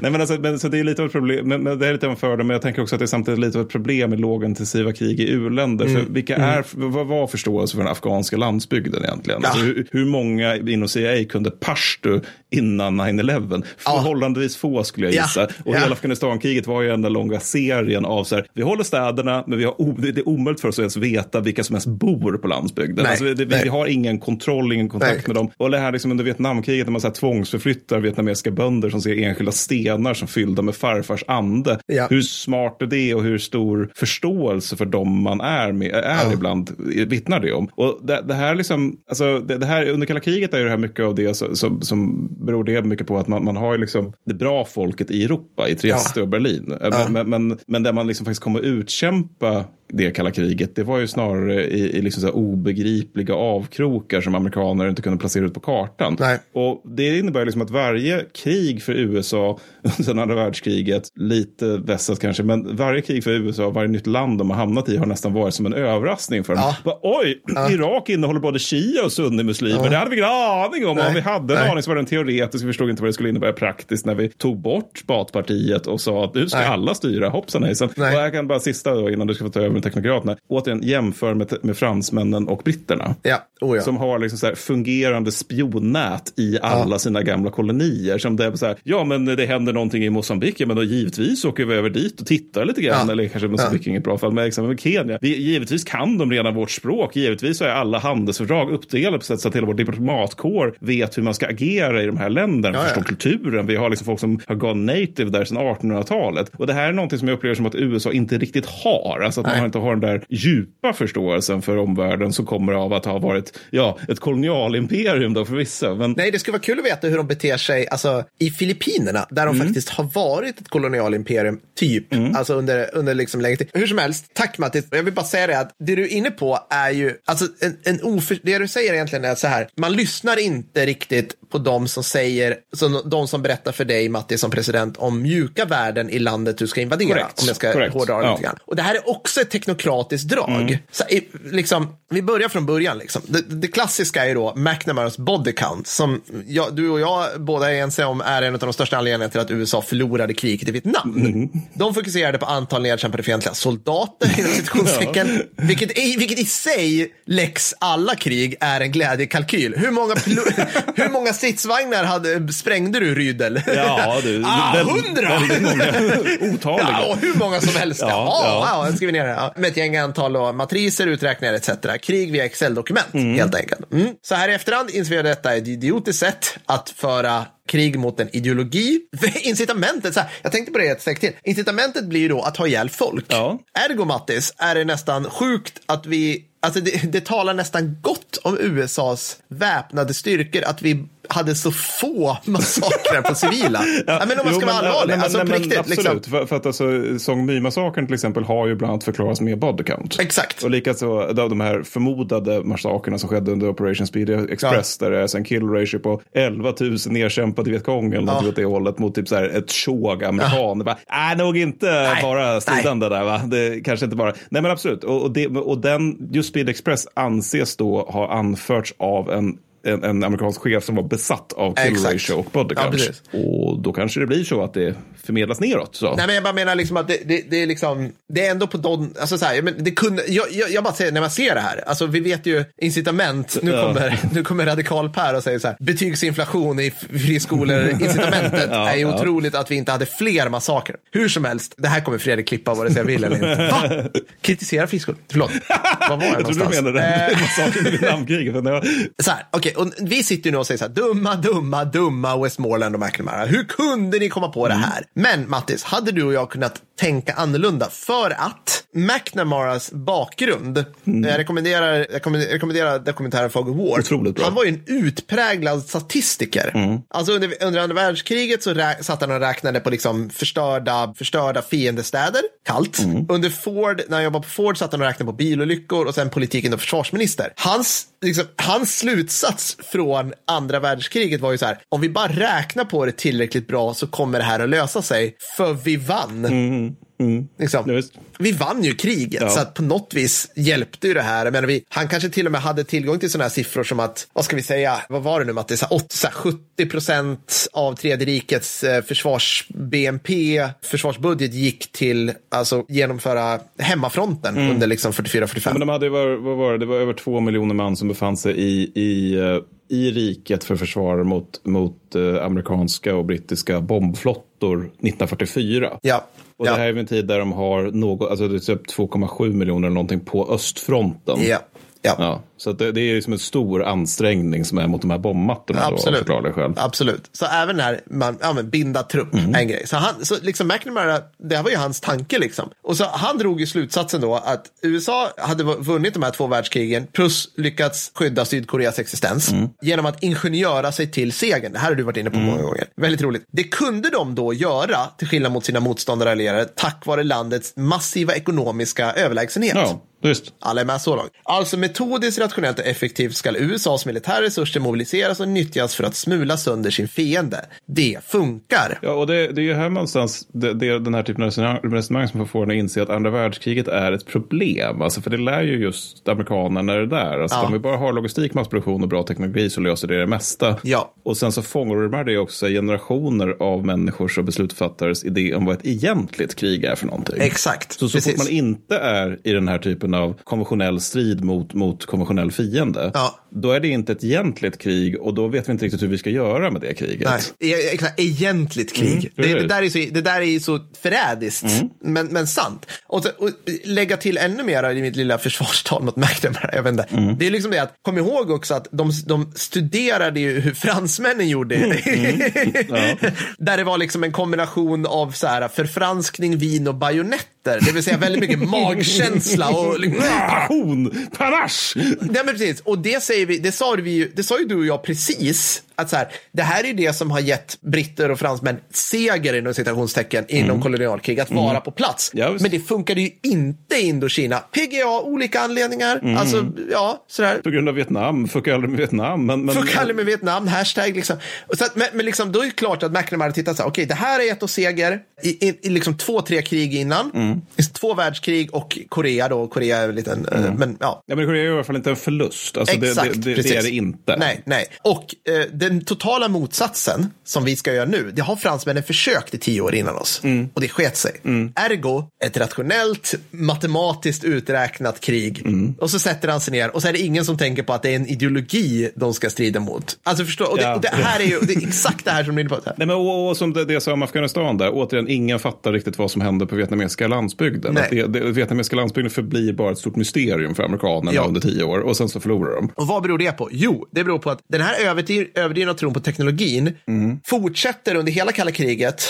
nej, men alltså, men, så det är lite av ett problem, men, men det är lite av en fördel, men jag tänker också att det är samtidigt lite av ett problem med lågintensiva krig i u-länder.
Mm.
För vilka är, vad var förståelse för den afghanska landsbygden egentligen?
Ja.
Alltså, hur, hur många inom CIA kunde pashto innan 9-11? Förhållandevis få skulle jag
Ja.
gissa. Och
Ja.
hela Afghanistankriget var ju den där långa serien av så här, vi håller städerna, men vi har det är omöjligt för oss att ens veta vilka som ens bor på landsbygden. Alltså, vi,
nej.
vi har ingen kontroll, ingen kontakt
Nej.
med dem. Och det här liksom under Vietnamkriget när man så här tvångsförflyttar vietnamesiska bönder som ser enskilda stenar som fyllda med farfars ande.
Ja.
Hur smart är det och hur stor förståelse för dem man är med är
Ja.
ibland vittnar det om. Och det, det här liksom, alltså det, det här under kalla kriget är ju det här mycket av det som, som, som beror det mycket på att man, man har liksom det bra folket i Europa, i Trieste och Berlin. Men, men, men, men där man liksom faktiskt kommer utkämpa det kalla kriget, det var ju snarare i, i liksom obegripliga avkrokar som amerikaner inte kunde placera ut på kartan.
Nej.
Och det innebär liksom att varje krig för USA sedan andra världskriget, lite vässat kanske, men varje krig för USA, varje nytt land de har hamnat i har nästan varit som en överraskning för dem.
Ja.
Bara, Oj, Irak innehåller både shia och sunnimuslimer. Det hade vi ingen aning om.
Nej.
Om vi hade en
Nej.
aning så var den teoretisk. Vi förstod inte vad det skulle innebära praktiskt när vi tog bort Batpartiet och sa att nu ska
Nej.
alla styra. Hoppsan hejsan. Och jag kan bara sista då, innan du ska få ta över teknokraterna. Återigen jämför med, med fransmännen och britterna.
ja, oh ja.
Som har liksom så fungerande spionnät i alla sina gamla kolonier. Som det är så här, ja men det händer någonting i Mosambik, men då givetvis åker vi över dit och tittar lite grann.
Ja.
Eller kanske Mosambik är inget bra fall, men exempel Kenya. Vi, givetvis kan de redan vårt språk. Givetvis så är alla handelsfördrag uppdelade på sätt så att hela vår diplomatkår vet hur man ska agera i de här länderna.
Ja, ja.
Förstår kulturen. Vi har liksom folk som har gone native där sedan 1800-talet. Och det här är någonting som jag upplever som att USA inte riktigt har. Alltså att man inte har den där djupa förståelsen för omvärlden som kommer av att ha varit ja, ett kolonialimperium då för vissa. Men
Nej, det skulle vara kul att veta hur de beter sig alltså, i Filippinerna, där
Mm.
de faktiskt har varit ett kolonialimperium, typ, alltså under, under liksom längre tid. Hur som helst, tack Mattis. Jag vill bara säga det att det du är inne på är ju, alltså en, en oför, det du säger egentligen är så här, man lyssnar inte riktigt på de som säger, så de som berättar för dig, Mattis, som president, om mjuka värden i landet du ska invadera.
Korrekt,
Om jag ska
korrekt.
hårdra det
Ja.
lite grann. Och det här är också ett teknokratiskt drag. Så, i- liksom, vi börjar från början. Liksom. Det, det klassiska är ju då McNamaras body count, som jag, du och jag båda är ense om är en av de största anledningarna till att USA förlorade kriget i Vietnam. De fokuserade på antal nedkämpade fientliga soldater, inom citationstecken, vilket, i, vilket i sig, lex alla krig, är en glädjekalkyl. Hur många, hur många stridsvagnar hade, sprängde du Rydel?
Ja, du.
ah, hundra!
Otaliga.
Ja, hur många som helst. Ja,
Ja,
ja. jag skriver ner det. Ja. Med ett gäng antal och matriser, uträkningar etc. Krig via Excel-dokument, helt enkelt. Mm. Så här i efterhand inser vi att detta är ett idiotiskt sätt att föra krig mot en ideologi. För Incitamentet, så här, jag tänkte på det ett steg till. Incitamentet blir ju då att ha ihjäl folk.
Ja.
Ergo Mattis är det nästan sjukt att vi Alltså det, det talar nästan gott om USAs väpnade styrkor att vi hade så få massakrer på civila. ja, men om man
Jo,
ska vara allvarlig,
nej, men-
alltså
nej,
på
men
riktigt.
Absolut,
Liksom.
för, för att alltså, Song My-massakern till exempel har ju bland annat förklarats med body count.
Exakt.
Och likaså de, de här förmodade massakrerna som skedde under Operation Speedy Express där det är en kill ratio på 11 000 nedkämpade Vietcong eller något åt det hållet mot typ så här ett tjog amerikaner. Ja. Nej, nog inte bara stridande där va. Det kanske inte bara. Nej men absolut. Och, och, det, och den, just Speedy Express anses då ha anförts av en en, en amerikansk chef som var besatt av kill
Exakt.
ratio och body
Ja,
count. och då kanske det blir så att det förmedlas neråt. Så.
Nej, men jag bara menar liksom att det, det, det är liksom, det är ändå på don, alltså så här, men det kunde, jag, jag, jag bara säger när man ser det här, alltså vi vet ju incitament, nu
Ja.
kommer, nu kommer radikal Per och säger så här, betygsinflation i friskolor, incitamentet
Ja,
är ju
ja.
otroligt att vi inte hade fler massakrer. Hur som helst, det här kommer Fredrik klippa vare sig jag vill eller inte. Va? Kritisera friskolor? Förlåt, var var jag
Jag tror du
någonstans?
menade
Eh,
massakern i Vietnamkriget.
så här, okej, och vi sitter ju nu och säger så här, dumma, dumma, dumma Westmoreland och McNamara. Hur kunde ni komma på det här? Men Mattis, hade du och jag kunnat tänka annorlunda? För att McNamaras bakgrund, jag rekommenderar, jag rekommenderar- dokumentären Fog of War. Han var ju en utpräglad statistiker. Alltså under, under andra världskriget så rä, satt han och räknade på liksom förstörda, förstörda fiendestäder, kallt. Under Ford, när han jobbade på Ford satt han och räknade på bilolyckor och sen politiken och försvarsminister. Hans, liksom, hans slutsats från andra världskriget var ju så här, om vi bara räknar på det tillräckligt bra så kommer det här att lösa sig, för vi vann. Mm.
Ja, visst.
Vi vann ju kriget,
Ja.
så att på något vis hjälpte ju det här. Menar, vi, han kanske till och med hade tillgång till sådana här siffror som att, vad ska vi säga, vad var det nu Mattis, Så här, åt- så här 70 procent av tredje rikets eh, försvars-BNP, försvarsbudget gick till alltså genomföra hemmafronten under liksom 44-45.
Men de hade var, vad var det? det var över två miljoner man som befann sig i, i, eh, i riket för försvar mot, mot eh, amerikanska och brittiska bombflottor 1944.
Ja.
Och
ja.
det här är en tid där de har något, alltså det är typ 2,7 miljoner eller någonting på östfronten.
ja. Ja.
Ja, så det, det är liksom en stor ansträngning som är mot de här bombmattorna. Då,
Absolut.
förklarliga skäl.
Absolut. Så även när man ja, men binda trupp,
Mm.
en grej. Så, han, så liksom McNamara, det här var ju hans tanke liksom. Och så han drog ju slutsatsen då att USA hade vunnit de här två världskrigen plus lyckats skydda Sydkoreas existens
Mm.
genom att ingenjöra sig till segern. Det här har du varit inne på många gånger. Väldigt roligt. Det kunde de då göra, till skillnad mot sina motståndare och allierade, tack vare landets massiva ekonomiska överlägsenhet.
Ja, visst.
Alla är med så långt. Alltså metodiskt, rationellt och effektivt ska USAs militära resurser mobiliseras och nyttjas för att smula sönder sin fiende. Det funkar.
Ja, och det, det är ju här någonstans det, det är den här typen av resonemang- resonemang som får en att inse att andra världskriget är ett problem. Alltså, för det lär ju just amerikanerna det där. Alltså,
Ja.
Om vi bara har logistik, massproduktion och bra teknologi så löser det det mesta.
Ja.
Och sen så fångar det också generationer av människors och beslutsfattares idé om vad ett egentligt krig är för någonting.
Exakt.
Så, så
Precis.
fort man inte är i den här typen av konventionell strid mot, mot konventionell fiende,
Ja.
då är det inte ett egentligt krig och då vet vi inte riktigt hur vi ska göra med det kriget.
Nej, e- exakt, egentligt krig.
Mm,
det, det, där är så, det där är så förrädiskt, men, men sant. Och, så, och lägga till ännu mer i mitt lilla försvarstal mot McNamara. Jag vet inte. Det är liksom det att, kom ihåg också att de, de studerade ju hur fransmännen gjorde. Där det var liksom en kombination av så här, förfranskning, vin och bajonetter. Det vill säga väldigt mycket magkänsla och liksom,
Passion! Panache!
Nej men precis, och det säger vi, det sa vi ju, det sa ju du och jag precis, att så här, det här är det som har gett britter och fransmän seger inom citationstecken inom kolonialkrig, att vara på plats.
Visst.
men det funkade ju inte i Indokina. PGA, olika anledningar, alltså ja, sådär.
På grund av Vietnam, fucka aldrig med Vietnam. Men, men,
Fuck aldrig med Vietnam, hashtag liksom. Och så att, men, men liksom, då är det klart att McNamara tittar så här, okej, det här är gett oss seger i, i, i liksom två, tre krig innan.
Mm.
Två världskrig och Korea då, Korea är en liten, eh, men ja.
Ja, men Korea är i alla fall inte en förlust. Alltså, det,
Exakt,
det, det,
precis.
det är det inte.
Nej, nej. Och eh, det den totala motsatsen som vi ska göra nu, det har fransmännen försökt i tio år innan oss. Och det sket sig. Ergo, ett rationellt, matematiskt uträknat krig. Och så sätter han sig ner och så är det ingen som tänker på att det är en ideologi de ska strida mot. Alltså förstå, och det,
Ja.
och det här är ju det är exakt det här som du är inne på.
Nej, men, och, och som det, det som Afghanistan där, återigen, ingen fattar riktigt vad som händer på vietnamesiska landsbygden.
Nej.
Att det, det, vietnamesiska landsbygden förblir bara ett stort mysterium för amerikanerna
Ja.
under tio år och sen så förlorar de.
Och vad beror det på? Jo, det beror på att den här överdriv- överdrivna tron på teknologin
Mm.
fortsätter under hela kalla kriget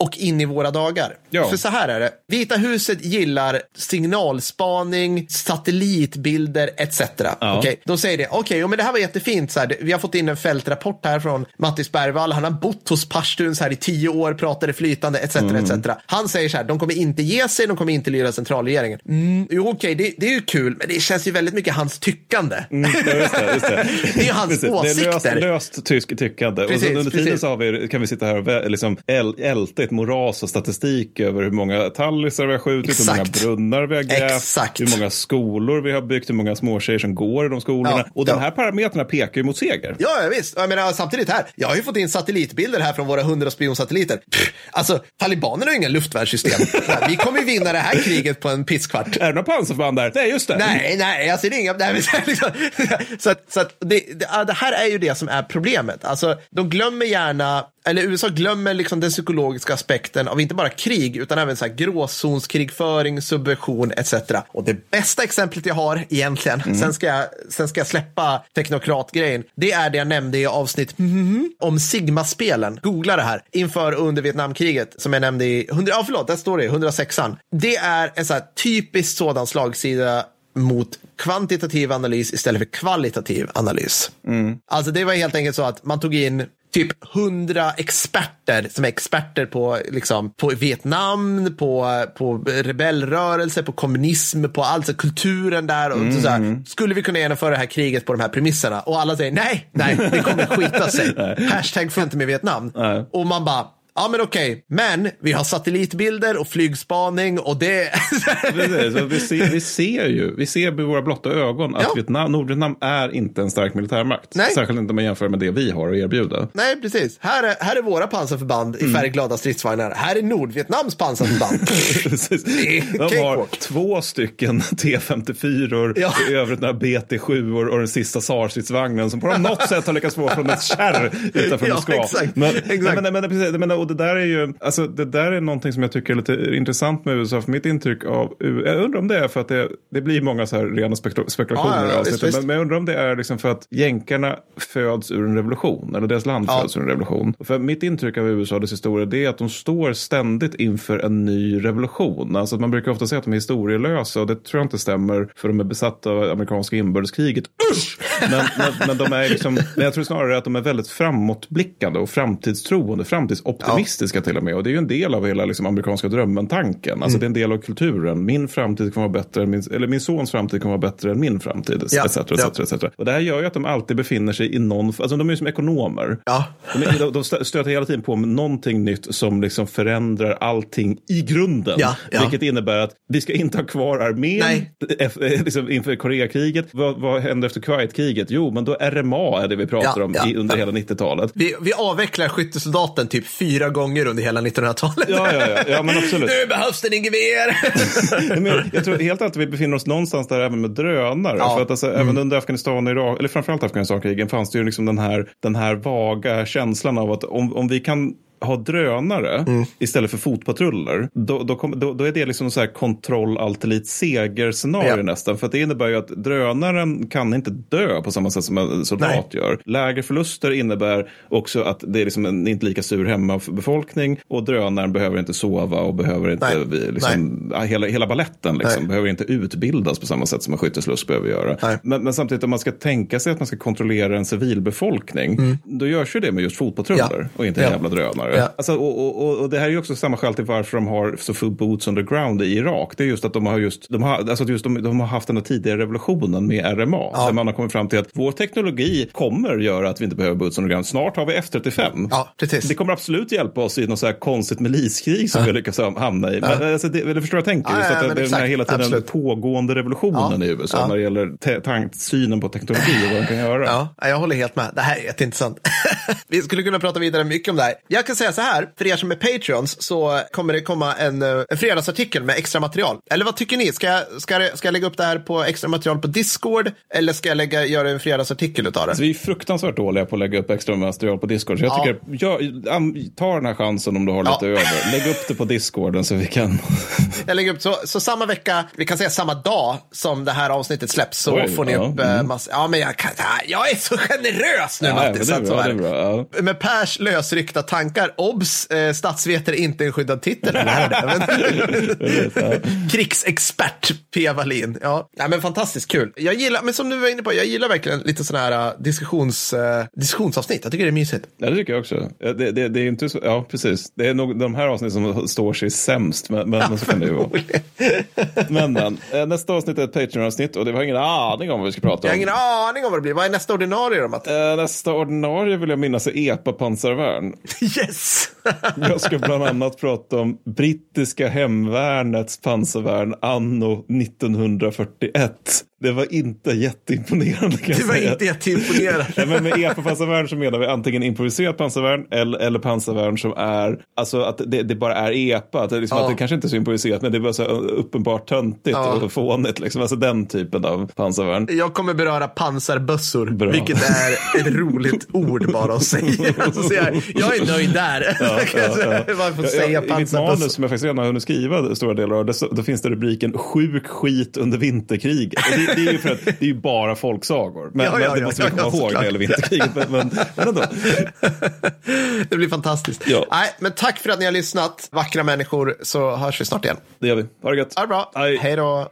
och in i våra dagar.
Ja.
För så här är det. Vita huset gillar signalspaning, satellitbilder etc.
Ja.
Okej, De säger det. Okej, jo, men det här var jättefint. Så här, vi har fått in en fältrapport här från Mattis Bergvall. Han har bott hos pashtuns här i tio år, pratade flytande etc.
Mm.
etc. Han säger så här, de kommer inte ge sig, de kommer inte lyda centralregeringen. Mm, jo, okej, det, det är ju kul, men det känns ju väldigt mycket hans tyckande.
Mm, Ja, just det, just det.
Det är ju hans
Precis, Det är
åsikter.
löst, löst tysk tyckande.
Precis,
och under tiden
precis.
så vi, kan vi sitta här och liksom äl, älta ett moras och statistik över hur många tallisar vi har skjutit, hur många
Exakt.
brunnar vi har grävt,
Exakt.
hur många skolor vi har byggt, hur många småtjejer som går i de skolorna.
Ja,
och de
ja.
här parametrarna pekar ju mot seger.
Ja, ja visst. Jag menar, samtidigt här, jag har ju fått in satellitbilder här från våra 100 spionsatelliter. Pff, Alltså, talibanerna har ju inga luftvärnssystem. Vi kommer ju vinna det här kriget på en pisskvart.
Är det några pansarförband där? Nej, just det.
Nej, nej, det är inga... Nej, men, liksom, så att, så att det, det, det här är ju det som är problemet. Alltså, de glömmer gärna, eller USA glömmer liksom den psykologiska aspekten av inte bara krig, utan även så här gråzonskrigföring, subversion etc. Och det bästa exemplet jag har egentligen, sen, ska jag, sen ska jag släppa teknokratgrejen, det är det jag nämnde i avsnitt mhm, om Sigma-spelen. Googla det här inför och under Vietnamkriget som jag nämnde i, 100, ja förlåt, där står det, 106an. Det är en så här typisk sådan slagsida mot kvantitativ analys istället för kvalitativ analys. Alltså det var helt enkelt så att man tog in typ hundra experter som är experter på, liksom, på Vietnam, på, på rebellrörelse, på kommunism, på allt, så kulturen där. Och så här, skulle vi kunna genomföra det här kriget på de här premisserna? Och alla säger nej, nej, det kommer skita sig. Hashtag får inte med Vietnam.
Nej.
Och man bara, Ja men okej, men vi har satellitbilder och flygspaning och det...
Precis, vi, ser, vi ser ju, vi ser med våra blotta ögon att
Ja.
Vietnam, Nordvietnam är inte en stark militärmakt.
Nej.
Särskilt inte om man jämför med det vi har att erbjuda.
Nej, precis. Här är, här är våra pansarförband
Mm.
i färgglada stridsvagnar. Här är Nordvietnams pansarförband.
Precis. De har två stycken T54
Ja.
i övrigt några BT7 och den sista SAR-stridsvagnen som på något sätt har lyckats få från ett kärr utanför
Ja,
Moskva.
exakt.
Men,
Exakt.
Men, men, men, precis, men, och det där är ju, alltså det där är någonting som jag tycker är lite intressant med USA. För mitt intryck av, jag undrar om det är för att det, det blir många så här rena spekula- spekulationer
Ja, ja,
i
ja,
avsnittet.
visst.
Men, men jag undrar om det är liksom för att jänkarna föds ur en revolution, eller deras land föds ur en revolution. För mitt intryck av USA och dess historia det är att de står ständigt inför en ny revolution. Alltså man brukar ofta säga att de är historielösa och det tror jag inte stämmer för de är besatta av amerikanska inbördeskriget. Usch! Men, men, men, de är liksom, men jag tror snarare att de är väldigt framåtblickande och framtidstroende, framtidsoptimistiska till och med. Och det är ju en del av hela liksom, amerikanska drömmen-tanken. Alltså det är en del av kulturen. Min framtid kommer vara bättre än min, eller min sons framtid kommer vara bättre än min framtid.
Ja,
Etc, etc,
ja.
etc. Och det här gör ju att de alltid befinner sig i någon, alltså de är ju som ekonomer.
Ja.
De, är- de, de stö- stöter hela tiden på någonting nytt som liksom förändrar allting i grunden.
Ja, ja.
Vilket innebär att vi ska inte ha kvar armén eff- liksom inför Koreakriget. Vad, vad hände efter Kuwaitkriget? Jo, men då RMA är det vi pratar om i, under hela 90-talet.
Vi, vi avvecklar skyttesoldaten typ fyra gånger under hela 1900-talet.
Ja, ja, ja, ja, men absolut.
Nu behövs det en gevär!
Men jag, tror helt att vi befinner oss någonstans där även med drönare.
Ja.
För att alltså, även under Afghanistan och Irak, eller framförallt Afghanistankrigen fanns det ju liksom den här, den här vaga känslan av att om, om vi kan ha drönare istället för fotpatruller, då, då, kom, då, då är det liksom så här kontroll allt elit seger-scenario
Ja.
nästan. För att det innebär ju att drönaren kan inte dö på samma sätt som en soldat
Nej.
gör. Lägre förluster innebär också att det är liksom en inte lika sur hemmabefolkning och drönaren behöver inte sova och behöver inte
Nej.
liksom, ja, hela, hela balletten liksom,
Nej.
behöver inte utbildas på samma sätt som en skyttesluss behöver göra.
Nej.
Men, men samtidigt om man ska tänka sig att man ska kontrollera en civilbefolkning, då görs ju det med just fotpatruller
Ja.
och inte
Ja.
jävla drönare. Vidare.
Ja.
Alltså, och, och, och, det här är ju också samma skäl till varför de har så full boots on the ground i Irak. Det är just att de har, just, de har, alltså just de, de har haft den här tidigare revolutionen med RMA. Där man har kommit fram till att vår teknologi kommer göra att vi inte behöver boots on the ground. Snart har vi F35.
Ja, precis.
Det kommer absolut hjälpa oss i något så här konstigt miliskrig som vi lyckas hamna i. Men, alltså, det, eller förstår jag tänker?
Ja, ja,
att
men
det är den här hela tiden
Absolut.
pågående revolutionen
Ja.
i USA
Ja.
när det gäller tank, synen på teknologi och vad den kan göra.
Ja, jag håller helt med. Det här är jätteintressant. Vi skulle kunna prata vidare mycket om det här. Jag kan säga så här, för er som är Patreons så kommer det komma en, eh, en fredagsartikel med extra material. Eller vad tycker ni? Ska jag, ska, jag- ska jag lägga upp det här på extra material på Discord? Eller ska jag lägga, göra en fredagsartikel utav det?
Så vi är fruktansvärt dåliga på att lägga upp extra material på Discord. Så jag
Ja.
tycker, jag, ta den här chansen om du har lite
Ja.
över. Lägg upp det på Discorden så vi kan...
Jag lägger upp så, så samma vecka, vi kan säga samma dag som det här avsnittet släpps så
Oj,
får ni
ja,
upp
mm.
eh, massa, ja men jag, kan, jag är så generös nu
Ja, men
Mattis.
det är
att så
bra,
är
det är bra. Ja.
Med Pers lösryckta tankar, obs, eh, statsvetare är inte en skyddad titel. Krigsexpert P. Wallin. Ja. ja, men fantastiskt kul. Jag gillar, men som du var inne på, jag gillar verkligen lite sådana här uh, diskussions, uh, diskussionsavsnitt. Jag tycker det är mysigt.
Ja, det tycker jag också. Ja, Det, det, det är inte så, ja, precis. Det är nog de här avsnitten som står sig sämst, men, men så kan det ju vara. Men, men eh, nästa avsnitt är ett Patreon-avsnitt och det har ingen aning om vad vi ska prata
Jag har
om.
ingen aning om vad det blir. Vad är nästa ordinarie då, Matte?
Eh, Nästa ordinarie vill jag minnas är EPA-pansarvärn.
Yes!
Jag ska bland annat prata om brittiska hemvärnets pansarvärn anno 1941. Det var inte jätteimponerande kan
Det var
säga.
inte jätteimponerande.
Nej, men med EPA-pansarvärn så menar vi antingen improviserat pansarvärn eller, eller pansarvärn som är, alltså att det, det bara är EPA. Att det, liksom
Ja.
att det kanske inte är så improviserat men det är bara så uppenbart töntigt
Ja.
och fånigt. Liksom. Alltså den typen av pansarvärn.
Jag kommer beröra pansarbössor,
Bra.
vilket är ett roligt ord bara att säga. Alltså, så jag, jag är nöjd där.
Ja, ja, ja.
Bara får säga
jag, I mitt manus som jag faktiskt redan har hunnit skriva stora delar av, det, så- då finns det rubriken Sjuk skit under vinterkrig. Det, det är ju för att det är bara folksagor. Men,
Ja, ja,
men det måste vi komma ihåg när det gäller vinterkriget. Men, men, men ändå.
Det blir fantastiskt. Nej, men tack för att ni har lyssnat, vackra människor, så hörs vi snart igen.
Det gör vi. Ha det gött.
Ha det bra.
Hej.
Hej då.